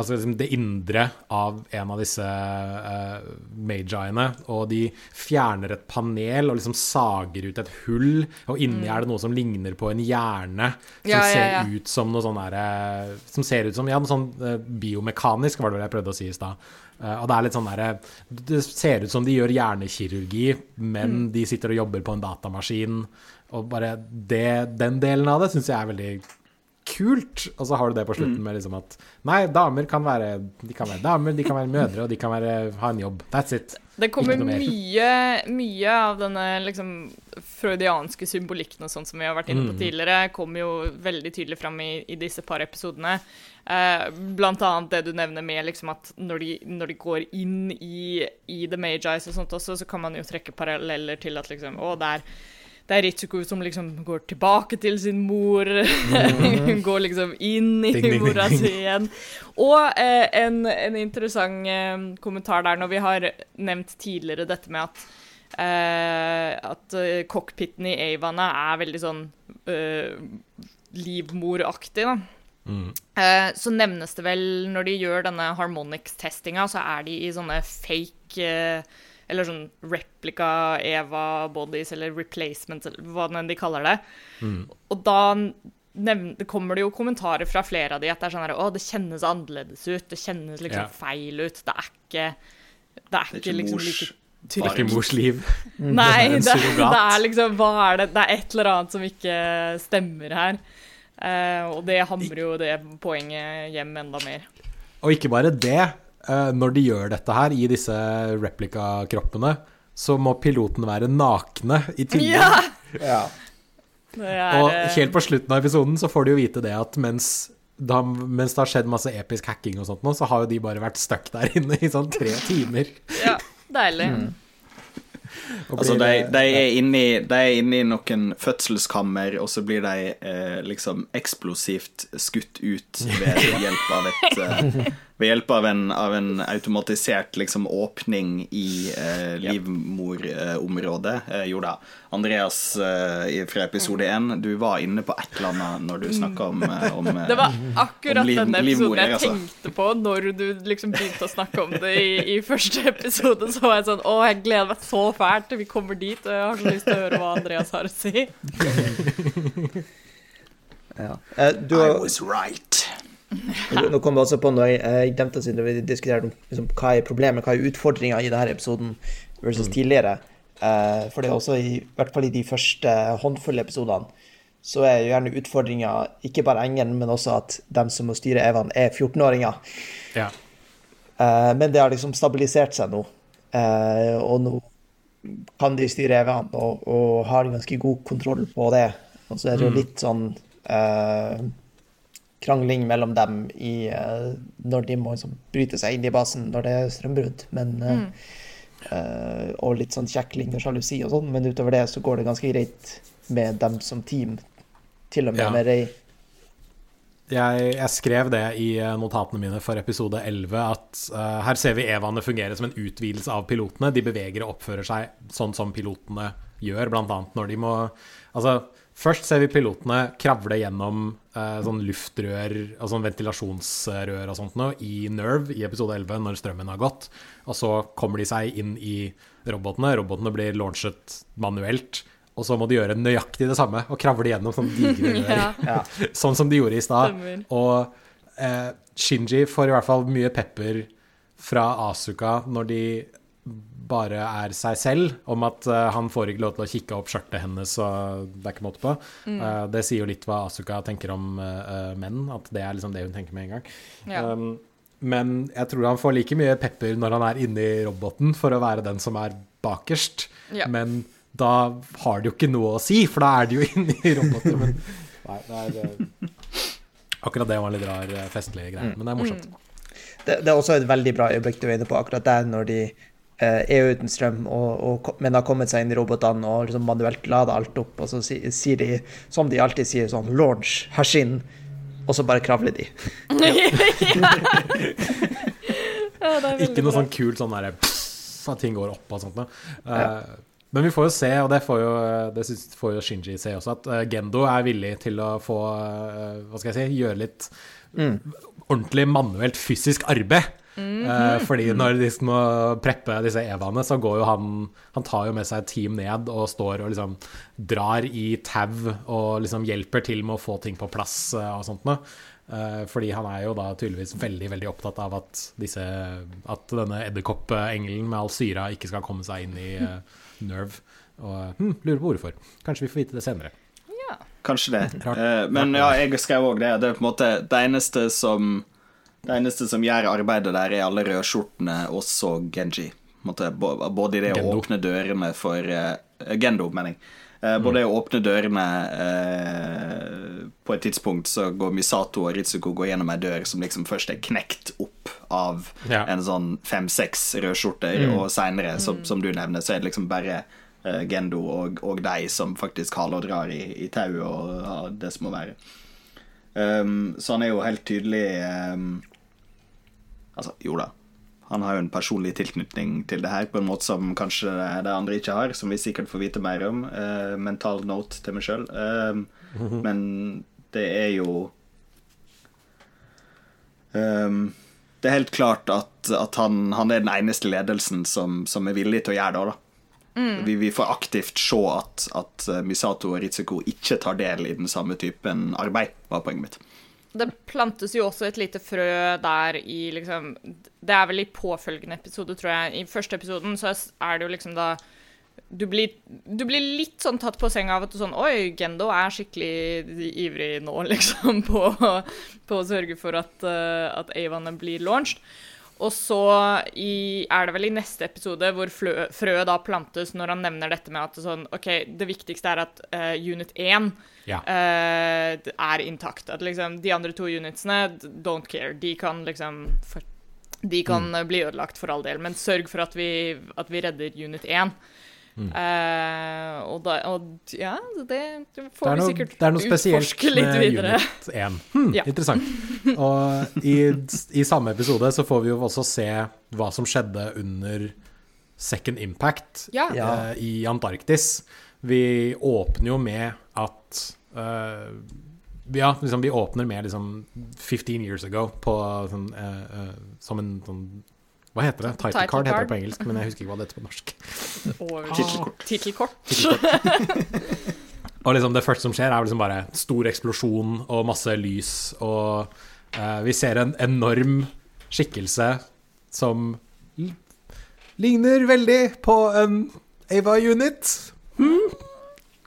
skal si, det indre av en av disse uh, magiene, og de fjerner et panel og liksom sager ut et hull, og inni er det noe som ligner på en hjerne, som Mm. Ja, ja, ser ja. ut som noe sånn derre Som ser ut som Ja, noe sånn uh, biomekanisk, var det vel jeg prøvde å si i stad. Uh, og det er litt sånn derre Det ser ut som de gjør hjernekirurgi, men Mm. de sitter og jobber på en datamaskin. Og bare det, den delen av det syns jeg er veldig kult. Og så har du det på Mm. slutten med liksom at Nei, damer kan være De kan være damer, de kan være mødre, og de kan være, ha en jobb. That's it. Det kommer mye, mye av denne liksom freudianske symbolikken og sånn som vi har vært inne på Mm. tidligere, kommer jo veldig tydelig fram i, i disse par episodene. Eh, blant annet det du nevner med liksom at når de, når de går inn i, i The Magis og sånt også, så kan man jo trekke paralleller til at liksom Å, det er det er Ritsuko som liksom går tilbake til sin mor. Hun (laughs) går liksom inn i Ding, mora si igjen. Og eh, en, en interessant eh, kommentar der når vi har nevnt tidligere dette med at eh, at eh, cockpiten i Avana er veldig sånn eh, livmoraktig, da. Mm. Eh, så nevnes det vel når de gjør denne harmonics-testinga, så er de i sånne fake Eller sånn replica Eva bodies, eller replacements, eller hva enn de kaller det. Mm. Og da nevne, kommer det jo kommentarer fra flere av de at det er sånn her Å, det kjennes annerledes ut. Det kjennes liksom Ja. feil ut. Det er ikke Det er Det er ikke liksom like Det er ikke mors liv. (laughs) Nei, det, det er liksom Hva er det? Det er et eller annet som ikke stemmer her. Uh, og det hamrer jo det poenget hjem enda mer. Og ikke bare det. Eh, Når de gjør dette her i disse replikakroppene, så må piloten være nakne i tillegg. Ja! (laughs) Ja. Er, Og eh, helt på slutten av episoden så får de jo vite det at mens, da, mens det har skjedd masse episk hacking og sånt nå, så har jo de bare vært stuck der inne i sånn tre timer. Ja, deilig. Mm. Altså, de, de, er inne i, de er inne i noen fødselskammer, og så blir de eh, liksom eksplosivt skutt ut ved (laughs) hjelp av et eh, Ved hjelp av en, av en automatisert liksom åpning i eh, livmorområdet. Eh, jo da. Andreas eh, fra episode én, du var inne på et eller annet når du snakka om, eh, om eh, Det var akkurat liv- denne episoden jeg altså. tenkte på når du liksom begynte å snakke om det i, i første episode. Så var jeg sånn Å, jeg gleder meg så fælt til vi kommer dit, og jeg har så lyst til å høre hva Andreas har å si. ja. Du, I was right. Nå kom jeg også på noe jeg, jeg glemte å si da vi diskuterte liksom, hva er problemet, hva er utfordringa i denne episoden versus tidligere. Uh, for det er også i, i hvert fall i de første håndfulle episodene så er jo gjerne utfordringa ikke bare engelen, men også at dem som må styre Evan, er 14-åringer. Ja. Uh, men det har liksom stabilisert seg nå. Uh, og nå kan de styre Evan og, og har ganske god kontroll på det. Og så er det jo litt sånn eh, krangling mellom dem i, uh, når de må liksom bryte seg inn i basen når det er strømbrudd. Men, eh, eh, og litt sånn kjekling og sjalusi og sånn, men utover det så går det ganske greit med dem som team. Til og med Ja. med Ray. Jeg, jeg skrev det i notatene mine for episode 11 at uh, her ser vi Evaene fungere som en utvidelse av pilotene. De beveger og oppfører seg sånn som pilotene gjør, bl.a. når de må Altså, først ser vi pilotene kravle gjennom eh, sånn luftrør og sånn ventilasjonsrør og sånt noe i Nerve i episode 11 når strømmen har gått. Og så kommer de seg inn i robotene. Robotene blir launchet manuelt. Og så må de gjøre nøyaktig det samme og kravle gjennom sånne digre (laughs) rør. Ja. Ja. Sånn som de gjorde i stad. Og eh, Shinji får i hvert fall mye pepper fra Asuka når de bare er seg selv, om at uh, han får ikke lov til å kikke opp skjørtet hennes, og det er ikke måte på. Eh, det sier jo litt hva Asuka tenker om eh, menn, at det er liksom det hun tenker med en gang. Ja. Um, men jeg tror han får like mye pepper når han er inni roboten, for å være den som er bakerst. Ja. Men da har det jo ikke noe å si, for da er det jo (laughs) inni roboten. Men nei, det er Akkurat det var en litt rar festlig greie, men det er morsomt. det, det er også et veldig bra øyeblikk du er inne på akkurat der, når de er uten strøm, og, og, men har kommet seg inn i robotene og liksom manuelt lada alt opp, og så si, sier de, som de alltid sier, sånn 'launch, hersinn', og så bare kravler de. (laughs) (laughs) Ja, det Ikke noe bra. sånn kult sånn derre at ting går opp og sånt noe. Eh, Men vi får jo se, og det får jo, det syns- får jo Shinji se også, at eh, Gendo er villig til å få eh, Hva skal jeg si Gjøre litt ordentlig manuelt fysisk arbeid. Eh, fordi når de må preppe disse evaene, så går jo han Han tar jo med seg et team ned og står og liksom drar i tau og liksom hjelper til med å få ting på plass eh, og sånt noe. Eh, fordi han er jo da tydeligvis veldig veldig opptatt av at, disse, at denne edderkoppengelen med all syra ikke skal komme seg inn i eh, Nerve. Og hm, lurer på hvorfor. Kanskje vi får vite det senere. Kanskje det. Eh, men ja, jeg skrev òg det. Det er på en måte det eneste som Det eneste som gjør arbeidet der, er alle rødskjortene og så Genji. På en måte, bo- både i det å åpne dørene for uh, Gendo, mener jeg. Uh, både det å åpne dørene uh, På et tidspunkt så går Misato og Ritsuko går gjennom ei dør som liksom først er knekt opp av Ja. en sånn fem-seks rødskjorter, og seinere, som, som du nevner, så er det liksom bare eh, Gendo og, og de som faktisk haler og drar i, i tauet og ja, det som må være. Um, så han er jo helt tydelig um, Altså, jo da. Han har jo en personlig tilknytning til det her på en måte som kanskje det andre ikke har, som vi sikkert får vite mer om. Uh, mental note til meg sjøl. Um, men det er jo um, Det er helt klart at, at han, han er den eneste ledelsen som, som er villig til å gjøre det. da vi, vi får aktivt se at, at eh, Misato og Ritsuko ikke tar del i den samme typen arbeid, var poenget mitt. Det plantes jo også et lite frø der i liksom Det er vel i påfølgende episode, tror jeg. I første episoden så er det jo liksom da du blir, du blir litt sånn tatt på senga av at du sånn Oi, Gendo er skikkelig ivrig nå, (laughs) liksom, på, på å sørge for at, uh, at Avaene blir launched. Og så i, er det vel i neste episode hvor frøet da plantes når han nevner dette med at sånn, OK, det viktigste er at uh, unit 1 Ja. uh, er intakt. At liksom de andre to unitsene, don't care. De kan liksom for, De kan Mm. eh, bli ødelagt for all del, men sørg for at vi, at vi redder unit 1. Mm. Uh, og, da, og ja, det Det får sikkert vi noe, sikkert det er noe spesielt med. Unit 1. Hmm, Ja. Interessant. Og i, i samme episode så får vi jo også se hva som skjedde under Second Impact Ja. Eh, i Antarktis. Vi åpner jo med at uh, Ja, liksom, vi åpner med liksom 15 years ago på sånn eh, eh, Som en sånn Hva heter det? Title, card heter det på engelsk, men jeg husker ikke hva det heter på norsk. (laughs) Tittelkort. Tittelkort. (laughs) Og liksom det første som skjer, er liksom bare stor eksplosjon og masse lys. Og uh, vi ser en enorm skikkelse som ligner veldig på en Ava-unit. Hmm,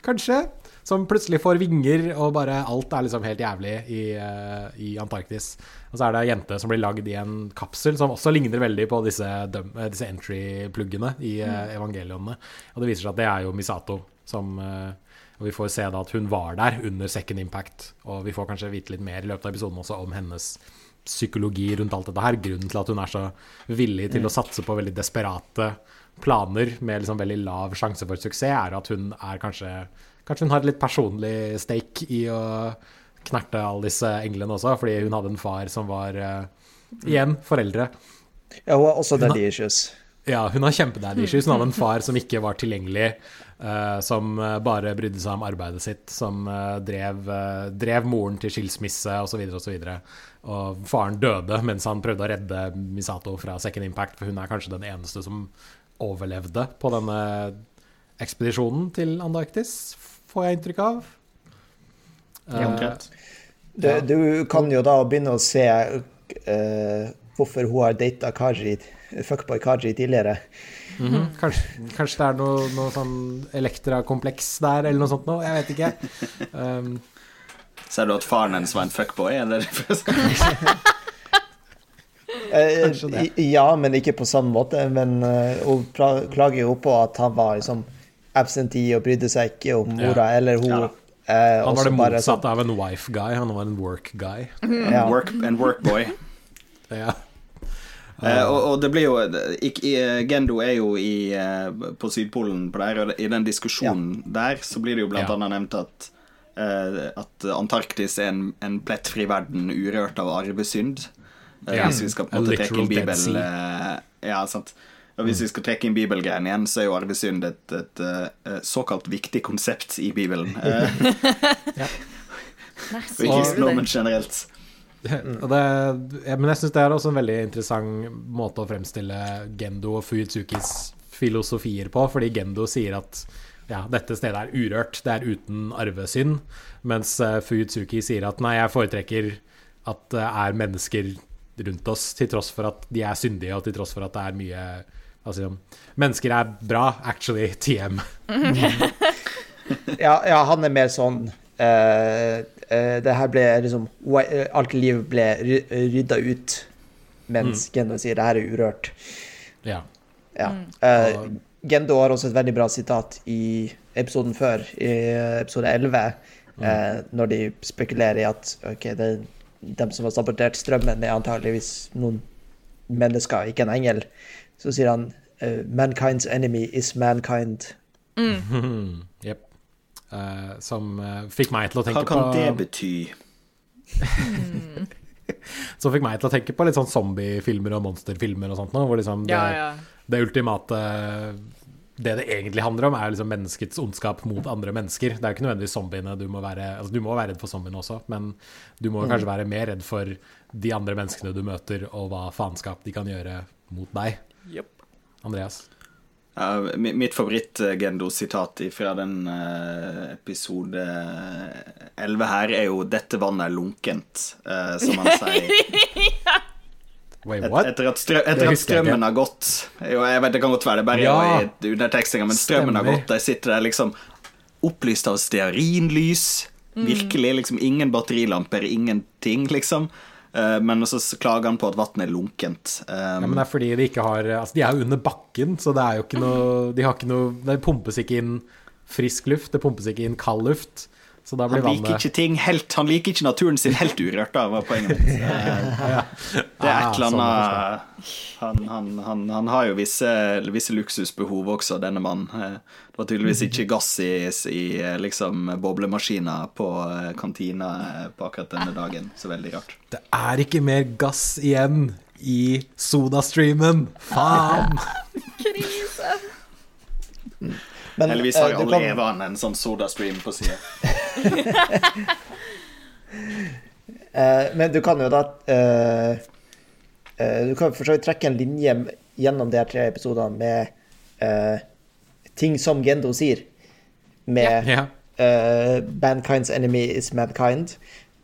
kanskje. Som plutselig får vinger, og bare alt er liksom helt jævlig i, uh, i Antarktis. Og så er det ei jente som blir lagd i en kapsel, som også ligner veldig på disse, eh, disse entry-pluggene i uh, evangelionene. Og det viser seg at det er jo Misato som eh, Og vi får se da at hun var der under Second Impact. Og vi får kanskje vite litt mer i løpet av episoden også om hennes psykologi rundt alt dette her. Grunnen til at hun er så villig til å satse på veldig desperate planer med liksom veldig lav sjanse for suksess, er at hun er kanskje Kanskje hun har et litt personlig stake i å knerte alle disse englene også, fordi hun hadde en far som var uh, Igjen, foreldre. Ja, hun har også daddy issues. Ja, hun har kjempedaddy issues. Hun hadde en far som ikke var tilgjengelig, uh, som eh, bare brydde seg om arbeidet sitt, som uh, drev, drev moren til skilsmisse osv. osv. Og faren døde mens han prøvde å redde Misato fra Second Impact, for hun er kanskje den eneste som overlevde på denne ekspedisjonen til Antarktis, får jeg inntrykk av. Ja, Eh, omtrent. Du, du kan jo da begynne å se uh, hvorfor hun har data Kaji, fuckboy Kaji tidligere. Mhm. kanskje, kanskje det er noe, noe sånn Elektra-kompleks der, eller noe sånt noe. Jeg vet ikke. Um, Ser du at faren hennes var en fuckboy? Eller? (laughs) Eh, Ja, men ikke på samme måte. Men uh, hun klager jo på at han var liksom absentee og brydde seg ikke om mora, eller hun Ja eh, han var det motsatte av en wife guy, han var en work guy. sånn- ja. Work, en workboy. (laughs) Ja. Eh, og, og det blir jo i, i- Gendo er jo i, eh, på Sydpolen på der, og i den diskusjonen der så blir det jo blant Ja. annet nevnt at uh, at Antarktis er en, en plettfri verden urørt av arvesynd. Uh, Ja. Hvis vi skal på en måte trekke en Bibel... Ja, sant. Og hvis vi skal trekke inn bibelgreiene igjen, så er jo arvesynd et, et, et såkalt viktig konsept i Bibelen. (laughs) (laughs) ja. Og i kristendommen generelt. (laughs) Og det, ja, men jeg syns det er også en veldig interessant måte å fremstille Gendo og Fuyutsukis filosofier på, fordi Gendo sier at ja, dette stedet er urørt, det er uten arvesynd, mens uh, Fuyutsuki sier at nei, jeg foretrekker at det er mennesker rundt oss, til tross for at de er syndige, og til tross for at det er mye Altså, mennesker er bra, actually, TM. (laughs) ja, ja, han er mer sånn uh, uh, Det her ble liksom Alt liv ble rydda ut, mens mm. Gendo sier det her er urørt. Ja. ja. Uh, Gendo har også et veldig bra sitat i episoden før, i episode 11, mm. når de spekulerer i at OK, det er dem som har sabotert strømmen, er antageligvis noen mennesker, ikke en engel. Så sier han uh, 'Mankind's enemy is mankind'. Mm. (laughs) yep. Uh, som uh, fikk meg til å tenke på Hva kan på... det bety? (laughs) som fikk meg til å tenke på litt sånn zombiefilmer og monsterfilmer og sånt nå, hvor liksom det, ja, ja. det ultimate det det egentlig handler om, er liksom menneskets ondskap mot andre mennesker. Det er jo ikke nødvendigvis zombiene du må være altså Du må være redd for zombiene også, men du må mm. kanskje være mer redd for de andre menneskene du møter, og hva faenskap de kan gjøre mot deg. Yep. Andreas? Uh, mitt favoritt-Gendo-sitat fra den uh, episode 11 her er jo 'Dette vannet er lunkent', uh, som han sier. (laughs) Wait, what? Et, etter at, strø, etter at strømmen har gått Jo, jeg vet det kan godt være det bare ja. i undertekstinga, men strømmen har gått. De sitter der liksom opplyst av stearinlys. Mm. Virkelig. liksom Ingen batterilamper, ingenting, liksom. Uh, men så klager han på at vannet er lunkent. Um, ja, men det er fordi de ikke har Altså, de er jo under bakken, så det er jo ikke noe De har ikke noe Det pumpes ikke inn frisk luft, det pumpes ikke inn kald luft han liker ikke ting helt Han liker ikke naturen sin helt urørt, da, var poenget mitt. (laughs) Det er et eller sånn annet han, han, han, han, har jo visse, visse, luksusbehov også, denne mannen. Eh, det var tydeligvis ikke gass i, i eh, liksom boblemaskiner på eh, kantina på akkurat denne dagen. Så veldig rart. Det er ikke mer gass igjen i sodastreamen! Faen! (laughs) Krise. Men, Heldigvis har jo alle kan... Evan en sånn sodastream på sida. (laughs) uh, men du kan jo da uh, Du kan for så vidt trekke en linje gjennom de her tre episodene med ting som Gendo sier. Med yeah. Mankind's enemy is mankind.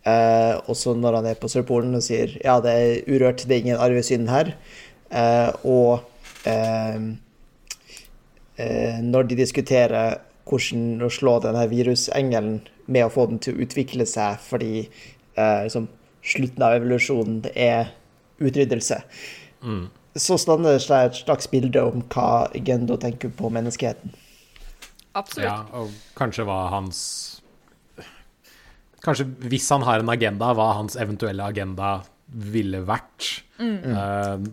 også når han er på Sørpolen og sier ja, det er urørt, det er ingen arvesynd her. og Eh, når de diskuterer hvordan å slå denne virusengelen med å få den til å utvikle seg fordi eh, liksom, slutten av evolusjonen er utryddelse. Mm. Så stander det et slags bilde om hva Gendo tenker på menneskeheten. Absolutt. Ja, og kanskje hva hans Kanskje hvis han har en agenda, hva hans eventuelle agenda ville vært. Mm. Uh,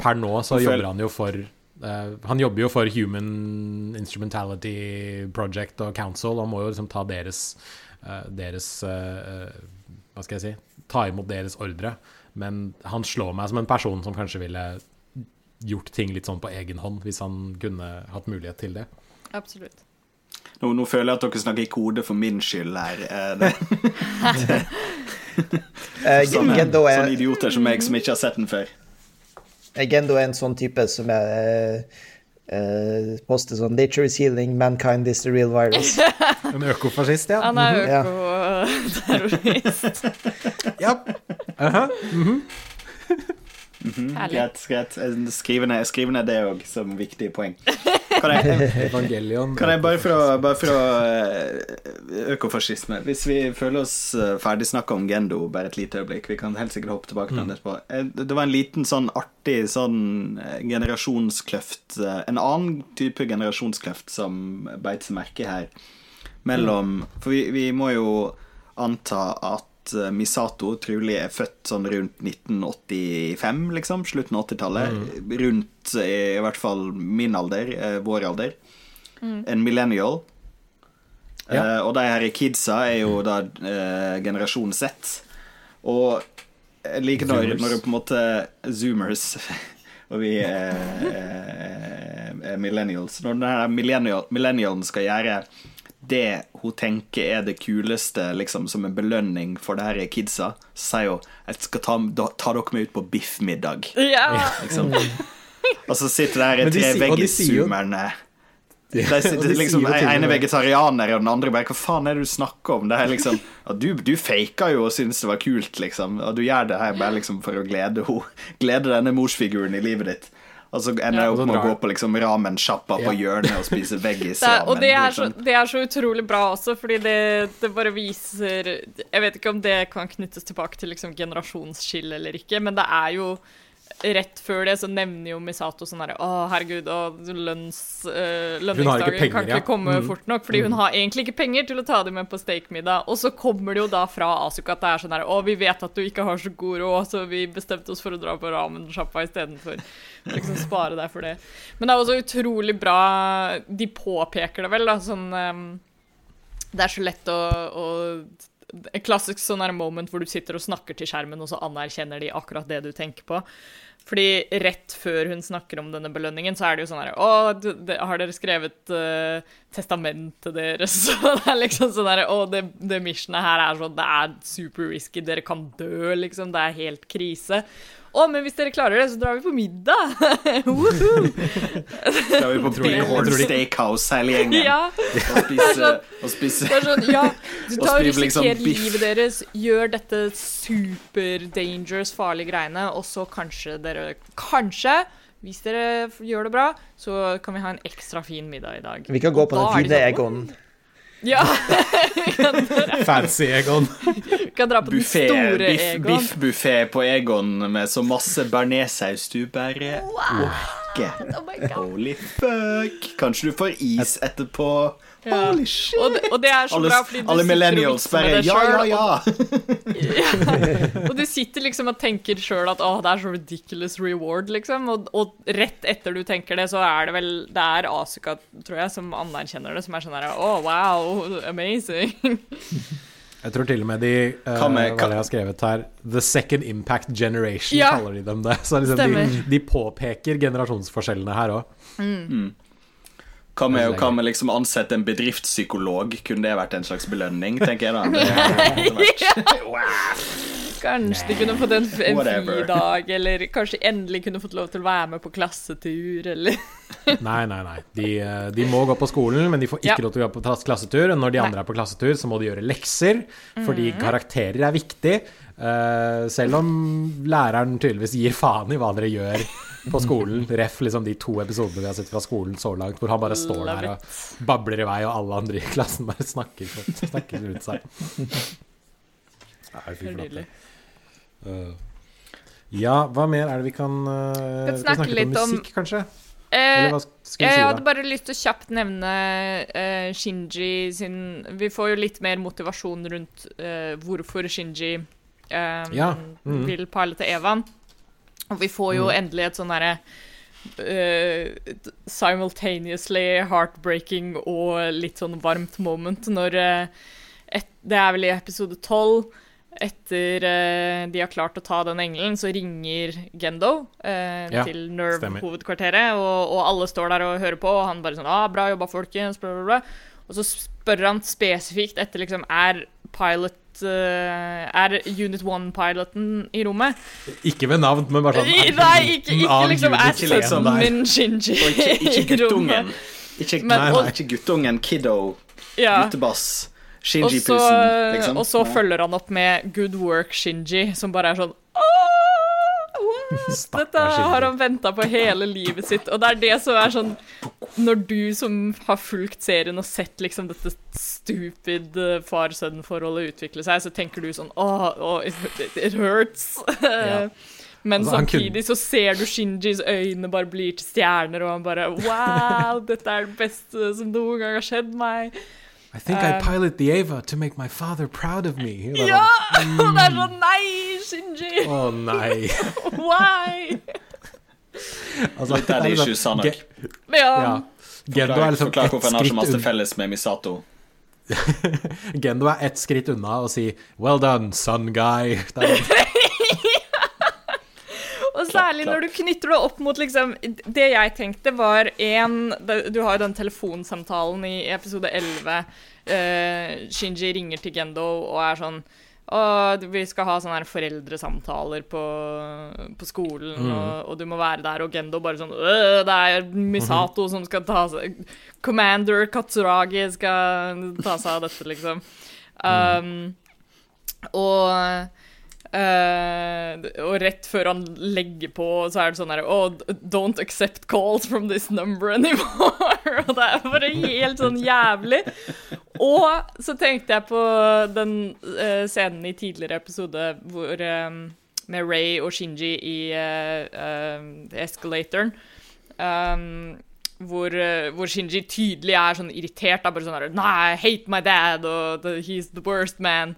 per nå så jobber han jo for Uh, han jobber jo for Human Instrumentality Project og Council og må jo liksom ta deres, uh, deres uh, Hva skal jeg si Ta imot deres ordre. Men han slår meg som en person som kanskje ville gjort ting litt sånn på egen hånd, hvis han kunne hatt mulighet til det. Absolutt. Nå, nå føler jeg at dere snakker i kode for min skyld her. Det, (laughs) sånne, sånne idioter som meg som ikke har sett den før. Agendo er en sånn type som er uh, poster sånn 'Nature is healing, mankind is the real virus'. (laughs) en økofascist, ja. Han er økoterrorist. (laughs) ja. Uh -huh. Mm -hmm. Mm -hmm. Greit, greit. Skriv ned, skriv ned det òg som viktige poeng. Kan jeg, (laughs) kan jeg bare for bare for å Økofascisme. Hvis vi føler oss eh, ferdig snakka om Gendo bare et lite øyeblikk, vi kan helt sikkert hoppe tilbake til den mm. etterpå. Eh, det var en liten sånn artig sånn eh, generasjonskløft En annen type generasjonskløft som beit seg merke her, mellom For vi, vi må jo anta at Eh, Misato trolig er født sånn rundt 1985, liksom. Slutten av 80-tallet. Mm. Rundt i hvert fall min alder, eh, vår alder. Mm. En millennial. Ja. Uh, og de her kidsa er jo da uh, generasjon Z. Og jeg liker når, når på en måte Zoomers (laughs) og vi er, er, er millennials Når denne millennial, millennialen skal gjøre det hun tenker er det kuleste liksom, som en belønning for det her er kidsa, så sier hun jeg skal ta, ta dere med ut på biffmiddag. Ja. Liksom. Og så sitter der Men de tre veggisumerne. de. De- liksom, ene vegetarianer og den andre bare Hva faen er det du snakker om? Det er liksom du, du faka jo og syntes det var kult, liksom. Og du gjør det her bare liksom for å glede henne. Glede denne morsfiguren i livet ditt. Og så ender jeg opp med å gå på liksom ramensjappa på hjørnet og spise (laughs) veggis. Det og det er, så, det er så utrolig bra også, fordi det, det bare viser Jeg vet ikke om det kan knyttes tilbake til liksom generasjonsskille eller ikke, men det er jo Rett før det så nevner jo Misato sånn herre Å, herregud, og lønns, øh, lønningsdagen penger, kan ja. ikke komme Mm. fort nok, fordi hun har egentlig ikke penger til å ta dem med på steakmiddag. Og så kommer det jo da fra Asuka at det er sånn herre Å, vi vet at du ikke har så god råd, så vi bestemte oss for å dra på ramensjappa istedenfor. Liksom spare deg for det. Men det er også utrolig bra De påpeker det vel, da, sånn ehm, Det er så lett å, å En klassisk sånn her moment hvor du sitter og snakker til skjermen, og så anerkjenner de akkurat det du tenker på. Fordi rett før hun snakker om denne belønningen, så er det jo sånn her Å, har dere skrevet uh, testamentet deres? (laughs) Så det er liksom sånn her Å, det, det missionet her er sånn Det er super risky, dere kan dø, liksom. Det er helt krise. Å, men hvis dere klarer det, så drar vi på middag! (laughs) Skal vi på (laughs) Bighorn tror Steakhouse hele gjengen ja. og spise, og spise er sånn, ja, du (laughs) tar og risikerer liksom livet deres, gjør dette super dangerous, farlige greiene, og så kanskje dere Kanskje, hvis dere gjør det bra, så kan vi ha en ekstra fin middag i dag. Vi kan gå på Da den de fine sånn, Egon. Ja, (laughs) Fancy Egon. kan dra på den buffé, store biff, Egon. biffbuffé på Egon med så masse bearnéssaus du bare orker. Oh. Holy fuck. Kanskje du får is etterpå. Ja. Holy shit. Og det, og det er så Alle, bra, fordi du alle millennials bare ja, ja, ja, ja. (laughs) Og du sitter liksom og tenker sjøl at å, det er så ridiculous reward, liksom. Og, og rett etter du tenker det, så er det vel Det er Asuka, tror jeg, som anerkjenner det, som er sånn her Å, wow, amazing. (laughs) Jeg tror til og med de uh, Hva med- Hva jeg har skrevet her? The Second Impact Generation, Ja. kaller de dem det. (laughs) Så liksom de, de påpeker generasjonsforskjellene her òg. Hva med, hva med liksom ansette en bedriftspsykolog? Kunne det vært en slags belønning, tenker jeg da? (laughs) Det, Kanskje de kunne fått en, en fridag, eller kanskje endelig kunne fått lov til å være med på klassetur, eller (laughs) Nei, nei, nei. De, eh, de må gå på skolen, men de får ikke Ja. lov til å gå på klassetur. Og når de Nei. andre er på klassetur, så må de gjøre lekser, fordi karakterer er viktig. Uh, selv om læreren tydeligvis gir faen i hva dere gjør på skolen. Ref liksom de to episodene vi har sett fra skolen så langt, hvor han bare står der og babler i vei, og alle andre i klassen bare snakker, snakker rundt seg. Nei, fy flate. Eh, ja, hva mer er det vi kan uh, Kan snakke litt om- musikk, kanskje? Eh, Eller hva skal vi jeg si, hadde da? bare lyst til å kjapt nevne eh, Shinji sin Vi får jo litt mer motivasjon rundt eh, hvorfor Shinji eh, Ja, mhm. vil pilote Evan. Og vi får jo endelig et sånn derre uh, simultaneously heartbreaking og litt sånn varmt moment når uh, et, Det er vel i episode tolv. Etter uh, de har klart å ta den engelen, så ringer Gendo uh, Ja, til. Nerve-hovedkvarteret, og, og alle står der og hører på, og han bare sånn ah, 'Bra jobba, folkens', bla, bla, bla. Og så spør han spesifikt etter liksom Er pilot uh, Er Unit 1-piloten i rommet? Ikke ved navn, men bare I- sånn Nei, ikke, ikke liksom 1 der. min Shinji og ikke, ikke i guttungen. rommet? Ikke, Men- nei, nei, ikke guttungen, kiddo, Ja. guttebass. Shinji så, Pusen, liksom. og så følger han opp med 'Good work, Shinji', som bare er sånn «Åh, Dette har han venta på hele livet sitt. Og det er det som er sånn Når du som har fulgt serien og sett liksom dette stupid eh, far-sønn-forholdet utvikle seg, så tenker du sånn Åh, oh, it, it hurts. Ja. (laughs) Men Altså, samtidig så ser du Shinjis øyne bare blir til stjerner, og han bare Wow, dette er det beste som noen gang har skjedd meg. I think I Um, pilot the Ava to make my father proud of me. Det er Ja! Mm. (laughs) Og det er sånn Nei, Shinji! (laughs) Å nei. (laughs) Why? Altså, Litt daddy issues, Sanak. Ge- Ja. Ja. Gendo er liksom Forklar hvorfor han har så masse felles med Misato. Gendo er ett skritt unna å si 'well done, son guy'. Og særlig når du knytter det opp mot liksom Det jeg tenkte, var én Du har jo den telefonsamtalen i episode 11. Uh, Shinji ringer til Gendo og er sånn og vi skal ha sånne her foreldresamtaler på, på skolen, og, og du må være der. Og Gendo bare sånn «Øh, Det er Misato som skal ta seg Commander Katsuragi skal ta seg av dette, liksom. Um, og eh, og rett før han legger på, så er det sånn her Oh, don't accept calls from this number anymore. (laughs) og det er bare helt sånn jævlig. Og så tenkte jeg på den uh, scenen i tidligere episode hvor eh, med Ray og Shinji i uh, escalatoren. Um, hvor, hvor Shinji tydelig er sånn irritert. Bare sånn her, Nei, I hate my dad, og he's the worst man.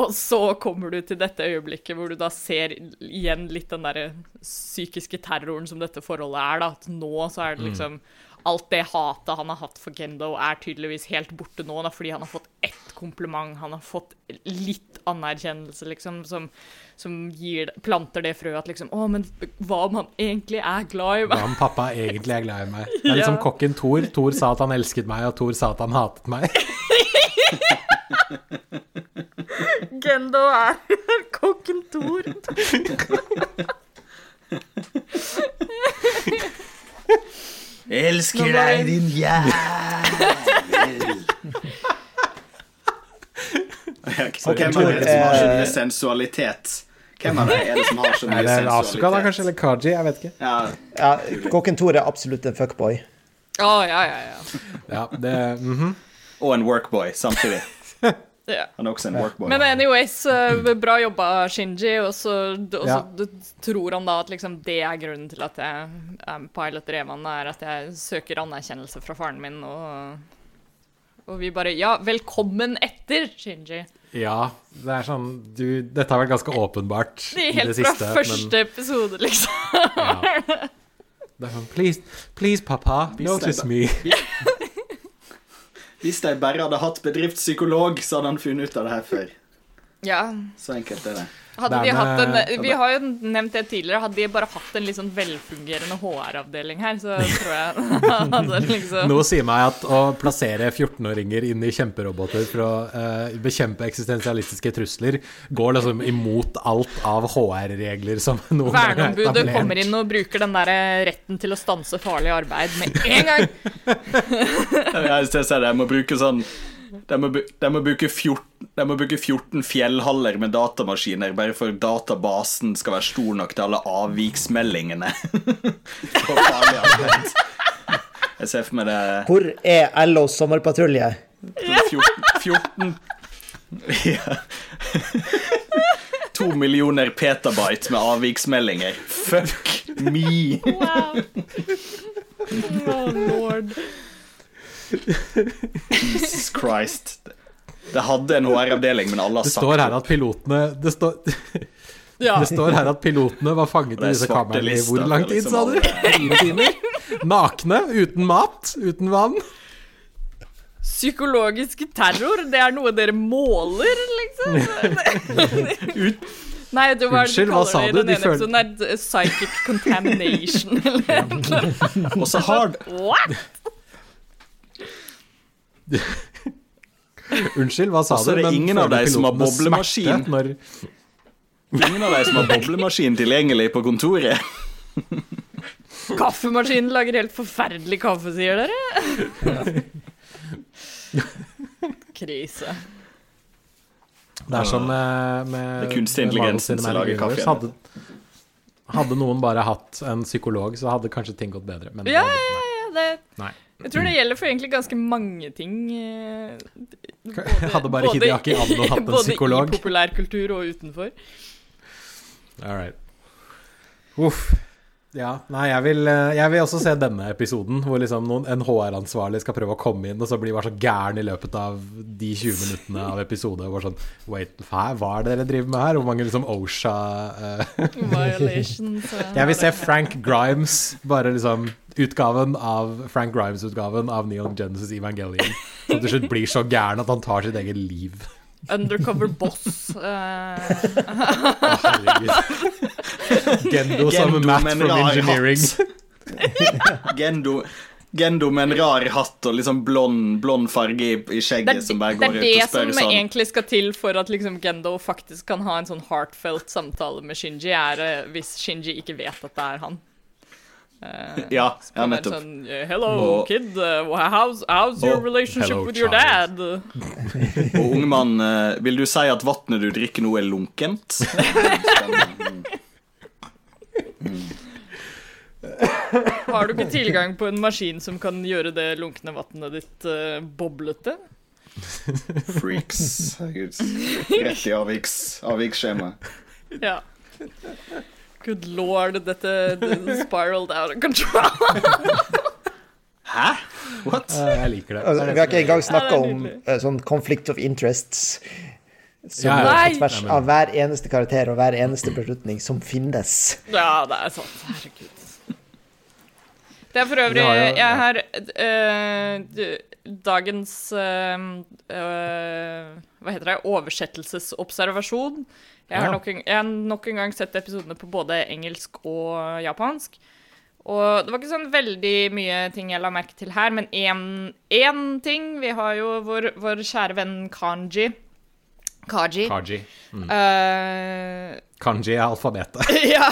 Og så kommer du til dette øyeblikket hvor du da ser igjen litt den derre psykiske terroren som dette forholdet er. da, At nå så er det liksom Alt det hatet han har hatt for Gendo, er tydeligvis helt borte nå, da, fordi han har fått ett kompliment. Han har fått litt anerkjennelse, liksom, som, som gir, planter det frøet at liksom Å, men hva om han egentlig er glad i meg? Hva om pappa egentlig er glad i meg? Det er (laughs) liksom Ja. kokken Thor. Thor sa at han elsket meg, og Thor sa at han hatet meg. (laughs) Gendo er (laughs) kokken Thor. (laughs) Elsker deg, din jævel. Og hvem er det som har så mye sensualitet? Hvem av dere er det som har så Er mye det Asuka, da, kanskje? Eller Kaji? Jeg vet ikke. Ja, Ja, Kokken Thor er absolutt en fuckboy. Å, ja, ja, ja. Ja, det mhm. og en workboy samtidig. Ja. Han er også en workboy. Men anyways, bra jobba, Shinji. Og så, Ja. tror han da at liksom det er grunnen til at jeg er pilot Revan, er at jeg søker anerkjennelse fra faren min, og og vi bare Ja, velkommen etter, Shinji. Ja, det er sånn du, Dette har vært ganske åpenbart Det i er siste. helt fra første episode, liksom. ja. Det er sånn Please, please, pappa, notice me. (laughs) Hvis de bare hadde hatt bedriftspsykolog, så hadde han funnet ut av det her før. Ja. Så enkelt er det. Hadde de hatt en Vi har jo nevnt det tidligere. Hadde de bare hatt en litt sånn velfungerende HR-avdeling her, så (laughs) tror jeg (laughs) hadde liksom Noe sier meg at å plassere 14-åringer inn i kjemperoboter for å uh, bekjempe eksistensialistiske trusler går liksom imot alt av HR-regler som noen har etablert Verneombudet kommer inn og bruker den der eh, retten til å stanse farlig arbeid med en gang. (laughs) Jeg ser jeg må bruke sånn de må, de, må bruke 14, de må bruke 14 fjellhaller med datamaskiner bare for databasen skal være stor nok til alle avviksmeldingene. (laughs) Jeg ser for meg det Hvor er LOs sommerpatrulje? 14, 14 ja. To millioner petabyte med avviksmeldinger. Fuck me. Wow. Oh, lord. (laughs) Jesus Christ. Det hadde en HR-avdeling, men alle har Det sagt står her at pilotene Det står, (laughs) Ja. det står her at pilotene var fanget i disse kameraene i hvor lang tid, liksom sa du? Fire timer? Nakne, uten mat, uten vann. Psykologisk terror, det er noe dere måler, liksom? (laughs) Nei, det var Unnskyld, hva sa du? det De føl- episoden er psychic contamination, eller Og så har What? (laughs) Unnskyld, hva sa du? så du? er det Men ingen av de som har boblemaskin. Når, ingen av de som har (laughs) boblemaskin tilgjengelig på kontoret. Kaffemaskinen lager helt forferdelig kaffe, sier dere? (laughs) Krise. det er som med, med Det er kunstig intelligens som lager kaffe. Hadde, hadde noen bare hatt en psykolog, så hadde kanskje ting gått bedre. Men Ja, det- ja, ja. Det, nei. Jeg tror det gjelder for egentlig ganske mange ting. (laughs) Jeg Hadde bare Hidiaki Anno hatt en psykolog. (laughs) Både i populærkultur og utenfor. All right. Uff. Ja, nei, jeg vil, eh, jeg vil også se denne episoden, hvor liksom noen, en HR-ansvarlig skal prøve å komme inn, og så blir bare så gæren i løpet av de 20 minuttene av episode. Og bare sånn Wait, hæ, hva er det dere driver med her? Hvor mange liksom OSHA uh, (laughs) Violations. Jeg vil se Frank Grimes, bare liksom utgaven av Frank Grimes-utgaven av Neon Genesis Evangelion. Som til slutt blir så gæren at han tar sitt eget liv. Undercover boss. eh, Gendo sammen med Matt from Engineering. (laughs) Gendo, Gendo med en rar hatt og liksom blond, blond farge i, i det skjegget som bare det og spør sånn. det er det som sånn egentlig skal til for at liksom Gendo faktisk kan ha en sånn heartfelt samtale med Shinji, er eh, hvis Shinji ikke vet at det er han. Eh, Ja, ja nettopp. Sånn, eh, Hello, Og- kid. uh, how's, how's your relationship hello, with your child. dad? (laughs) Og ungmann, eh, vil du si at vannet du drikker nå, er lunkent? (laughs) Har du ikke tilgang på en maskin som kan gjøre det lunkne vannet ditt uh, boblete? Freaks. Herregud. Rett i avviks, avviksskjema. Ja. Good lord, dette det spiraled out of control. (laughs) Hæ? What? Jeg liker det. Altså, vi har ikke engang snakka om eh, sånn conflict of interests. Som Ja, ja. på tvers av hver eneste karakter og hver eneste beslutning som finnes. Ja, det er sant. Herregud. Det er for øvrig ja, ja, ja. Jeg har uh, dagens uh, eh, Hva heter det? Oversettelsesobservasjon. Jeg har, nok en, jeg har nok en gang sett episodene på både engelsk og japansk. Og det var ikke sånn veldig mye ting jeg la merke til her, men én ting Vi har jo vår, vår kjære venn Kanji. Kaji. Kaji. Eh, Kanji er alfabetet. (laughs) ja.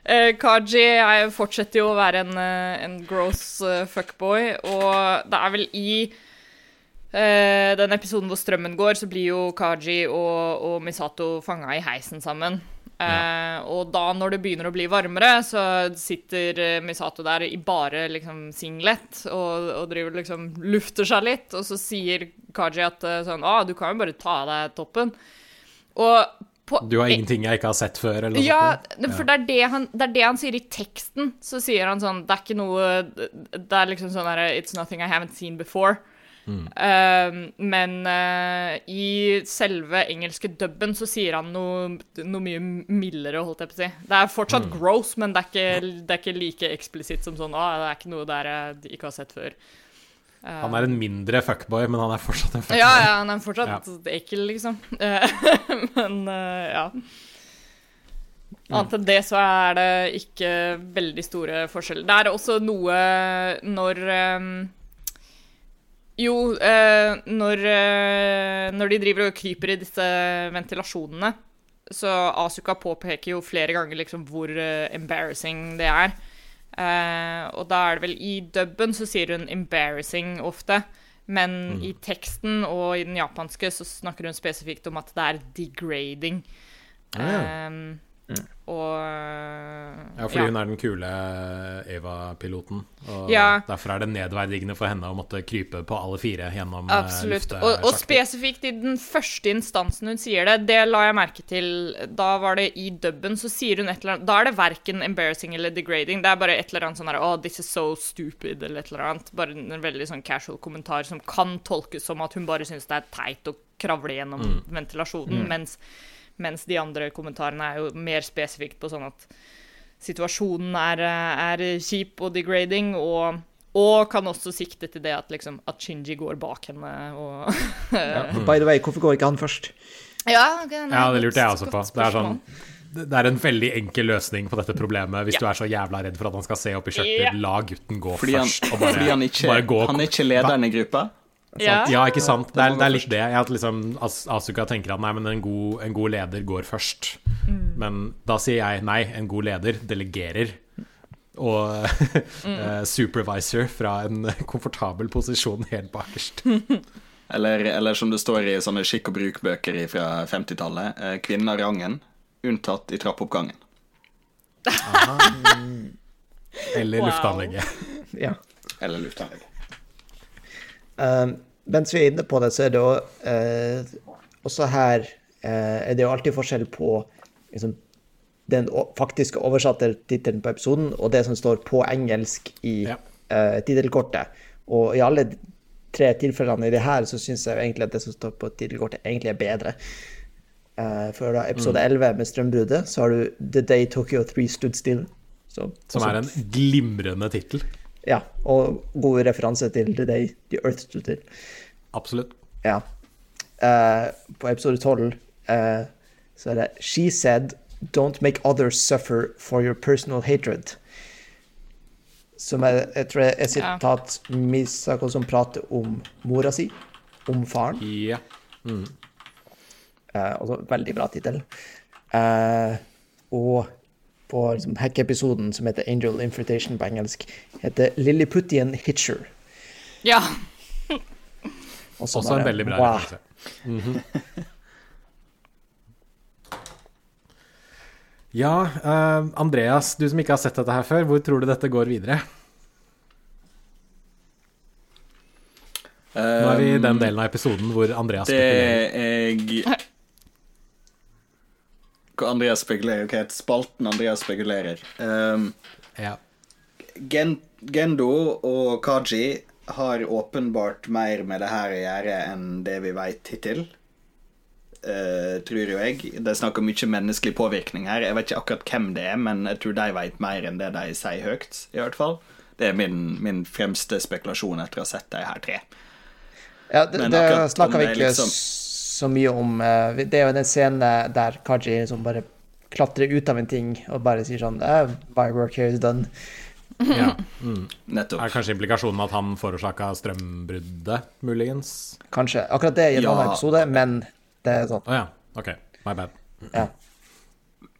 Uh, Kaji er, fortsetter jo å være en, eh, en gross uh, fuckboy, og det er vel i eh, den episoden hvor strømmen går, så blir jo Kaji og, og Misato fanga i heisen sammen. Eh, og da, når det begynner å bli varmere, så sitter eh, Misato der i bare liksom singlet og, og driver liksom lufter seg litt, og så sier Kaji at sånn Å, du kan jo bare ta av deg toppen. Og på Du har ingenting jeg ikke har sett før, eller ja, sånt? for det er det, han, det er det han sier i teksten. Så sier han sånn Det er ikke noe Det er liksom sånn derre It's nothing I haven't seen before. Um, men uh, i selve engelske dubben så sier han noe, noe mye mildere, holdt jeg på å si. Det er fortsatt gross, men det er, ikke, det er ikke like eksplisitt som sånn Å, det er ikke noe der jeg ikke har sett før. Han er en mindre fuckboy, men han er fortsatt en fuckboy. Ja, ja, han er fortsatt ekkel, liksom. (laughs) Men eh, ja. Annet enn det så er det ikke veldig store forskjeller. Det er også noe når eh, Jo, eh, når, eh, når de driver og kryper i disse ventilasjonene, så Asuka påpeker jo flere ganger liksom hvor eh, embarrassing det er. Eh, og da er det vel i dubben så sier hun 'embarrassing' ofte. Men i teksten og i den japanske så snakker hun spesifikt om at det er 'degrading'. Ah, Eh, og Ja, fordi hun er den kule Eva-piloten. Og Ja. derfor er det nedverdigende for henne å måtte krype på alle fire gjennom eh, Absolutt. Og, og spesifikt i den første instansen hun sier det, det la jeg merke til. Da var det i dubben, så sier hun et eller annet Da er det verken embarrassing eller degrading. Det er bare et eller annet sånn her Oh, this is so stupid, eller et eller annet. Bare en veldig sånn casual kommentar som kan tolkes som at hun bare syns det er teit å kravle gjennom ventilasjonen, mens, mens de andre kommentarene er jo mer spesifikt på sånn at situasjonen er, er kjip og degrading, og, og kan også sikte til det at, liksom, at Shinji går bak henne og (laughs) By the way, hvorfor går ikke han først? Ja, okay, nei, Ja, det lurte jeg også på. Det er sånn det er en veldig enkel løsning på dette problemet hvis Ja. du er så jævla redd for at han skal se opp i skjørtet. Ja. La gutten gå Fordi han, først. Og bare, fordi han, ikke, bare gå han er ikke lederen i gruppa? Ja. Ja, ikke sant? Det er, det er litt det. At liksom As Asuka tenker at nei, men en god, en god leder går først. Mm. Men da sier jeg nei, en god leder delegerer. Og (laughs) Mm. eh, supervisor fra en (laughs) komfortabel posisjon helt bakerst. (laughs) Eller, eller som det står i sånne skikk og bruk-bøker fra 50-tallet. Eh, kvinnen av rangen, unntatt i trappeoppgangen. Eller Wow. luftanlegget. Ja. Eller luftanlegg. Um, mens vi er inne på det, så er det jo eh, også her eh, er det jo alltid forskjell på liksom, den faktiske oversatte tittelen på episoden og det som står på engelsk i Ja. eh, tittelkortet. Og i alle tre tilfellene i det her, så syns jeg egentlig at det som står på tittelkortet, egentlig er bedre. Uh, for da episode 11 med strømbruddet, så har du The Day Tokyo 3 Stood Still. Så, Som også- er en glimrende tittel. Ja, og god referanse til The Day The Earth Stood Still. Absolutt. Ja. Uh, på episode 12, uh, så er det She said Don't make others suffer for your personal hatred. Som er, jeg tror er et Ja. sitat Misako som prater om mora si, om faren. Ja. Eh, altså, veldig bra tittel. Uh, og på liksom, hackepisoden som heter Angel Invitation på engelsk, heter Lilliputian Hitcher. Ja. Også, Også en veldig bra wow. referanse. Mhm. Ja, uh, Andreas, du som ikke har sett dette her før, hvor tror du dette går videre? Nå er vi i den delen av episoden hvor Andreas Det spekulerer. jeg Hva Andreas spekulerer? Hva heter spalten Andreas spekulerer? Um, Ja. Gen Gendo og Kaji har åpenbart mer med det her å gjøre enn det vi veit hittil. Uh, tror jo jeg. Det er snakk om mye menneskelig påvirkning her. Jeg vet ikke akkurat hvem det er, men jeg tror de veit mer enn det de sier høyt. i hvert fall. Det er min, min fremste spekulasjon etter å ha sett de her tre. Ja, det, Men det om snakka vi det er ikke liksom- så mye om. eh, Det er jo den scenen der Kaji liksom bare klatrer ut av en ting og bare sier sånn eh, My work here is done. ja. (laughs) Mm. (laughs) Nettopp. Er kanskje implikasjonen at han forårsaka strømbruddet, muligens? Kanskje. Akkurat det i en Ja. annen episode, men det er sånn. Å ja. OK. My bad. Ja.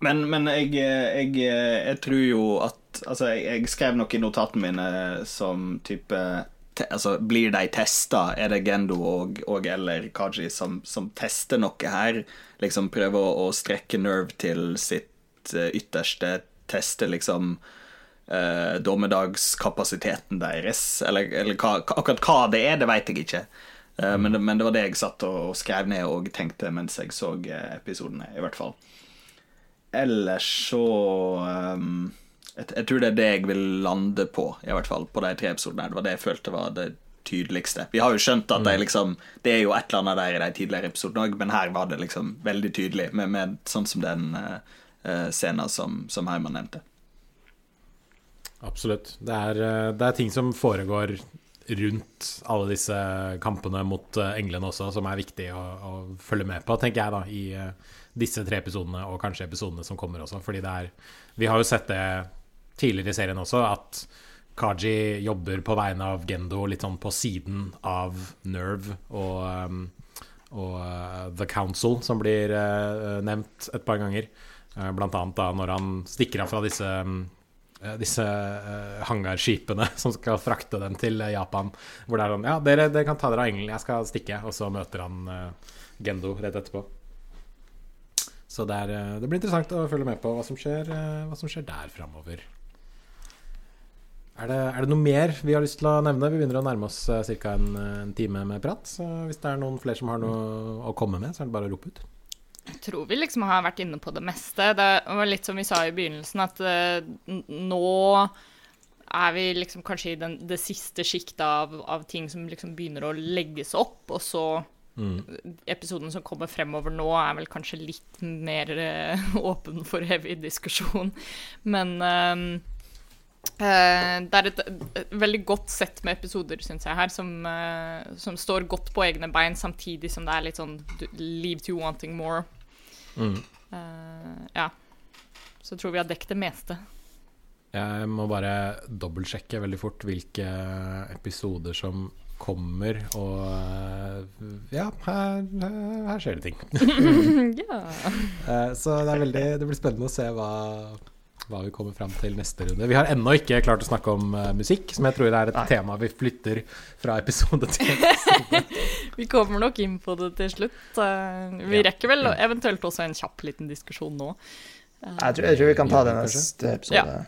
Men, men jeg, jeg, jeg tror jo at Altså, jeg, jeg skrev noe i notatene mine som type Altså, blir de testa? Er det Gendo og, og eller Kaji som, som tester noe her? Liksom prøver å, å strekke Nerve til sitt eh, ytterste, teste liksom eh, dommedagskapasiteten deres? Eller, eller hva, akkurat hva det er, det vet jeg ikke. Eh, men, men det var det jeg satt og, og skrev ned og tenkte mens jeg så episodene, i hvert fall. Ellers så um, jeg, jeg tror det er det jeg vil lande på, i hvert fall på de tre episodene. Det var det jeg følte var det tydeligste. Vi har jo skjønt at de liksom Det er jo et eller annet der i de tidligere episodene òg, men her var det liksom veldig tydelig, med, med sånn som den uh, scenen som, som Herman nevnte. Absolutt. Det er, eh, det er ting som foregår rundt alle disse kampene mot englene også, som er viktig å, å følge med på, tenker jeg, da, i disse tre episodene, og kanskje episodene som kommer også. Fordi det er Vi har jo sett det tidligere i serien også, at Kaji jobber på vegne av Gendo litt sånn på siden av Nerve og, um, og uh, The Council, som blir uh, nevnt et par ganger. Uh, blant annet da når han stikker av fra disse um, disse hangarskipene (laughs) som skal frakte dem til Japan. Hvor det er sånn Ja, dere, dere kan ta dere av engelen, jeg skal stikke. Og så møter han Gendo rett etterpå. Så det, er, det blir interessant å følge med på hva som skjer, hva som skjer der framover. Er det, er det noe mer vi har lyst til å nevne? Vi begynner å nærme oss ca. En, en time med prat. Så hvis det er noen flere som har noe å komme med, så er det bare å rope ut. Jeg tror vi liksom har vært inne på det meste. Det var litt som vi sa i begynnelsen, at eh, nå er vi liksom kanskje i den, det siste sjiktet av, av ting som liksom begynner å legges opp, og så Episoden som kommer fremover nå, er vel kanskje litt mer eh, (laughs) åpen for evig diskusjon. Men eh, det er et, et veldig godt sett med episoder, syns jeg, her, som, uh, som står godt på egne bein, samtidig som det er litt sånn leave to wanting more. Eh, ja. Så jeg tror vi har dekket det meste. Jeg må bare dobbeltsjekke veldig fort hvilke episoder som kommer, og ja, her, her, skjer det ting. (laughs) (laughs) ja. Så det veldig Det blir spennende å se hva, hva vi kommer fram til neste runde. Vi har ennå ikke klart å snakke om uh, musikk, som jeg tror er et tema vi flytter fra episode til episode. (laughs) Vi kommer nok inn på det til slutt. Uh, Vi Ja. rekker vel eventuelt også en kjapp liten diskusjon nå. Jeg tror, jeg tror vi kan ta det neste episode. Ja.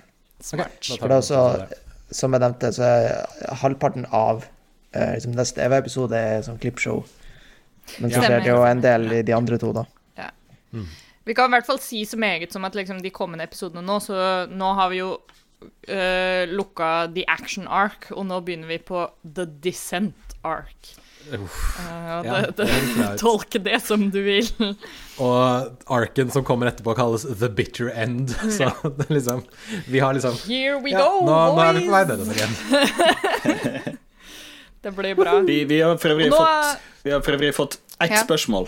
Smart. Okay, For det er også, som jeg nevnte, så er halvparten av eh, liksom neste EVA-episode er sånn klippshow. Men så skjer det jo en del i de andre to, da. Vi kan i hvert fall si så meget som at liksom, de kommende episodene nå, så nå har vi jo uh, lukka The Action Arc, og nå begynner vi på The Descent Arc. Uff. Eh, Ja, det, det tolke det som du vil. Og arken som kommer etterpå, kalles The Bitter End. (laughs) Så det liksom Vi har liksom Here we ja, go, nå, nå er vi på vei boys! nedover igjen. (laughs) Det blir bra. Vi, vi har for øvrig nå fått Vi har for øvrig fått Ett Ja. spørsmål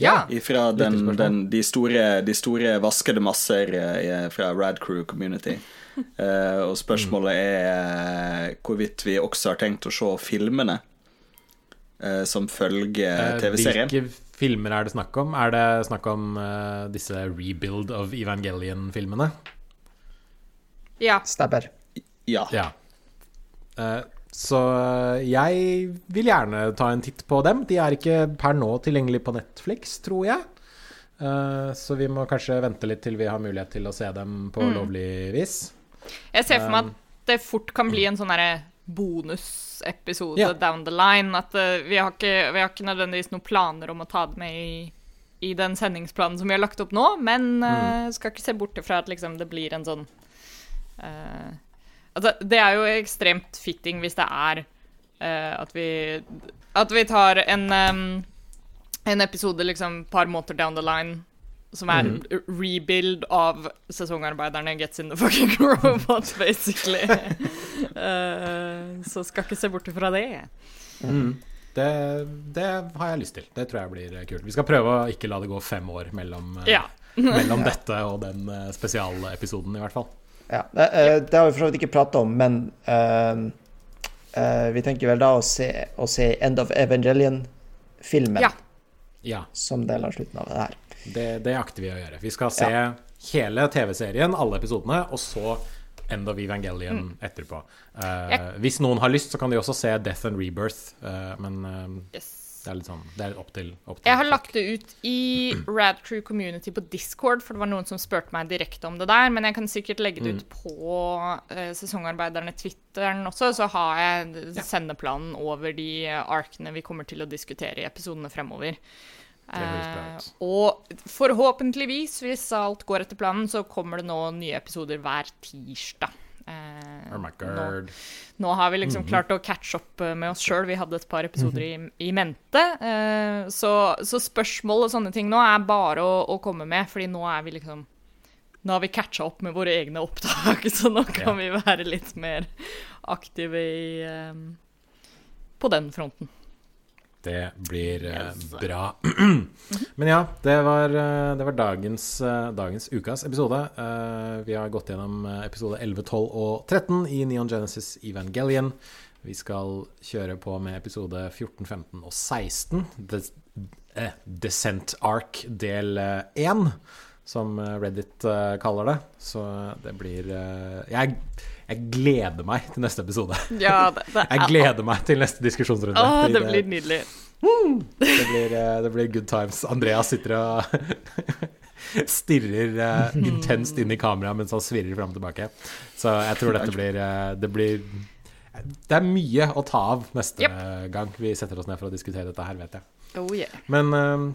Ja. fra den, den, de, store, de store vaskede masser eh, fra Rad Crew Community. Uh, (laughs) og spørsmålet er eh, hvorvidt vi også har tenkt å se filmene uh, som følger TV-serien. Hvilke filmer er det snakk om? Er det snakk om uh, disse Rebuild of Evangelion-filmene? ja. Stabber. Ja. Ja. Eh, så eh, jeg vil gjerne ta en titt på dem. De er ikke per nå tilgjengelig på Netflix, tror jeg. Eh, så vi må kanskje vente litt til vi har mulighet til å se dem på lovlig vis. Jeg ser for meg Um, at det fort kan bli en sånn derre bonusepisode Ja. down the line. At eh, vi, har ikke, vi har ikke nødvendigvis noen planer om å ta det med i, i den sendingsplanen som vi har lagt opp nå, men mm. skal ikke se bort ifra at liksom, det blir en sånn eh, Altså, det er jo ekstremt fitting hvis det er uh, at vi At vi tar en um, en episode liksom par måneder down the line som er mm. rebuild av sesongarbeiderne gets in the fucking robot, (laughs) basically. uh, (laughs) så skal ikke se bort ifra det. Det, det har jeg lyst til. Det tror jeg blir eh, kult. Vi skal prøve å ikke la det gå fem år mellom, Ja. mellom (laughs) dette og den spesialepisoden, i hvert fall. Ja, det, eh, det har vi for så vidt ikke prata om, men uh, uh, vi tenker vel da å se, å se End of Evangelion-filmen Ja. Ja, som del av slutten av det her. det, det akter vi å gjøre. Vi skal se hele TV-serien, alle episodene, og så End of Evangelion etterpå. Uh, hvis noen har lyst, så kan de også se Death and Rebirth, eh, men Yes. Det er litt sånn Det er opp til, opp til Jeg har lagt det ut i Rad Crew Community på Discord, for det var noen som spurte meg direkte om det der. Men jeg kan sikkert legge det ut på uh, sesongarbeiderne Twitteren også, så har jeg sendeplanen over de eh, arkene vi kommer til å diskutere i episodene fremover. Eh, ut. og forhåpentligvis, hvis alt går etter planen, så kommer det nå nye episoder hver tirsdag. Eh, Oh my nå, nå har vi liksom klart å catche opp eh, med oss sjøl. Vi hadde et par episoder i, i mente. eh, så, så spørsmål og sånne ting nå er bare å, å komme med, fordi nå er vi liksom Nå har vi catcha opp med våre egne opptak, (laughs) så nå kan vi være litt mer aktive i eh, På den fronten. Det blir eh, Yes. bra. (clears throat) Men ja, det var, eh, det var dagens, eh, dagens ukas episode. Vi har gått gjennom episode 11, 12 og 13 i Neon Genesis Evangelion. Vi skal kjøre på med episode 14, 15 og 16. Des eh, Descent Arc del 1, som Reddit kaller det. Så det blir jeg, jeg gleder meg til neste episode. Ja, det, det Jeg gleder meg til neste diskusjonsrunde. Å, det blir nydelig. det blir, eh, det blir good times. Andreas sitter og (laughs) stirrer uh, intenst inn i kameraet mens han svirrer fram og tilbake. Så jeg tror dette blir uh, Det blir Det er mye å ta av neste Yep. gang vi setter oss ned for å diskutere dette her, vet jeg. Oh yeah. Men eh,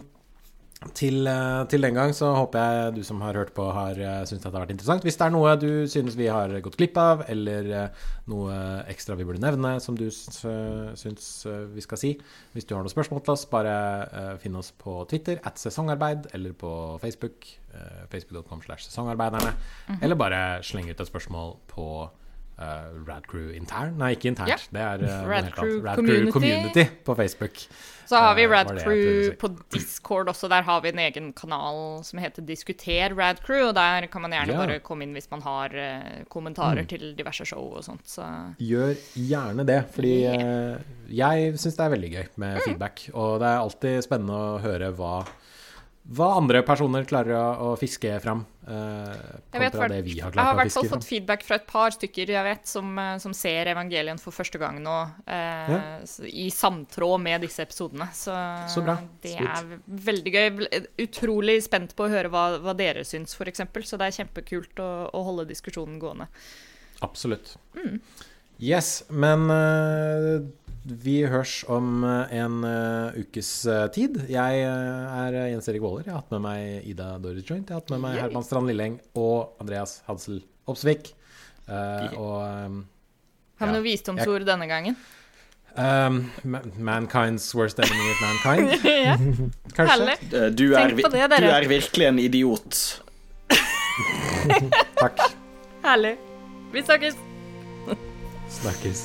til, eh, til den gang så håper jeg du som har hørt på, har uh, syntes at det har vært interessant. Hvis det er noe du synes vi har gått glipp av, eller eh, noe ekstra vi burde nevne som du syns eh, vi skal si, hvis du har noen spørsmål til oss, bare finn oss på Twitter at sesongarbeid, eller på Facebook, facebook.com slash sesongarbeiderne, eller bare sleng ut et spørsmål på uh, Radcrew intern. Nei, ikke internt. Ja. Det er uh, Radcrew Rad Community. Community på Facebook. Så har vi Radcrew Rad var det jeg prøvde å Crew si. på Discord også. Der har vi en egen kanal som heter Diskuter Rad Crew. Og der kan man gjerne Ja. bare komme inn hvis man har uh, kommentarer til diverse show og sånt. Så Gjør gjerne det, fordi eh, jeg syns det er veldig gøy med feedback. Og det er alltid spennende å høre hva, hva andre personer klarer å, å fiske fram. Uh, jeg, vet, det vi har jeg har i klart å hvert fall fått feedback fra et par stykker jeg vet som, eh, som ser Evangelien for første gang nå, uh, Ja. i samtråd med disse episodene. Så, Så bra. det Sweet. er veldig gøy. Utrolig spent på å høre hva, hva dere syns, f.eks. Så det er kjempekult å, å holde diskusjonen gående. Absolutt. Mm. Yes, men eh, vi hørs om eh, en eh, ukes eh, tid. Jeg er Jens Erik Våler. Jeg har hatt med meg Ida Doris Joint. Jeg har hatt med meg Yay. Herman Strand Lilleng og Andreas Hadsel Opsvik. Uh, og um, Har vi Ja. noen visdomsord denne gangen? Um, ma- mankind's worst enemy is mankind, (laughs) ja, kanskje? Du er, Tenk på det, du er virkelig en idiot. (laughs) Takk. Herlig. Vi snakkes. Snakkes.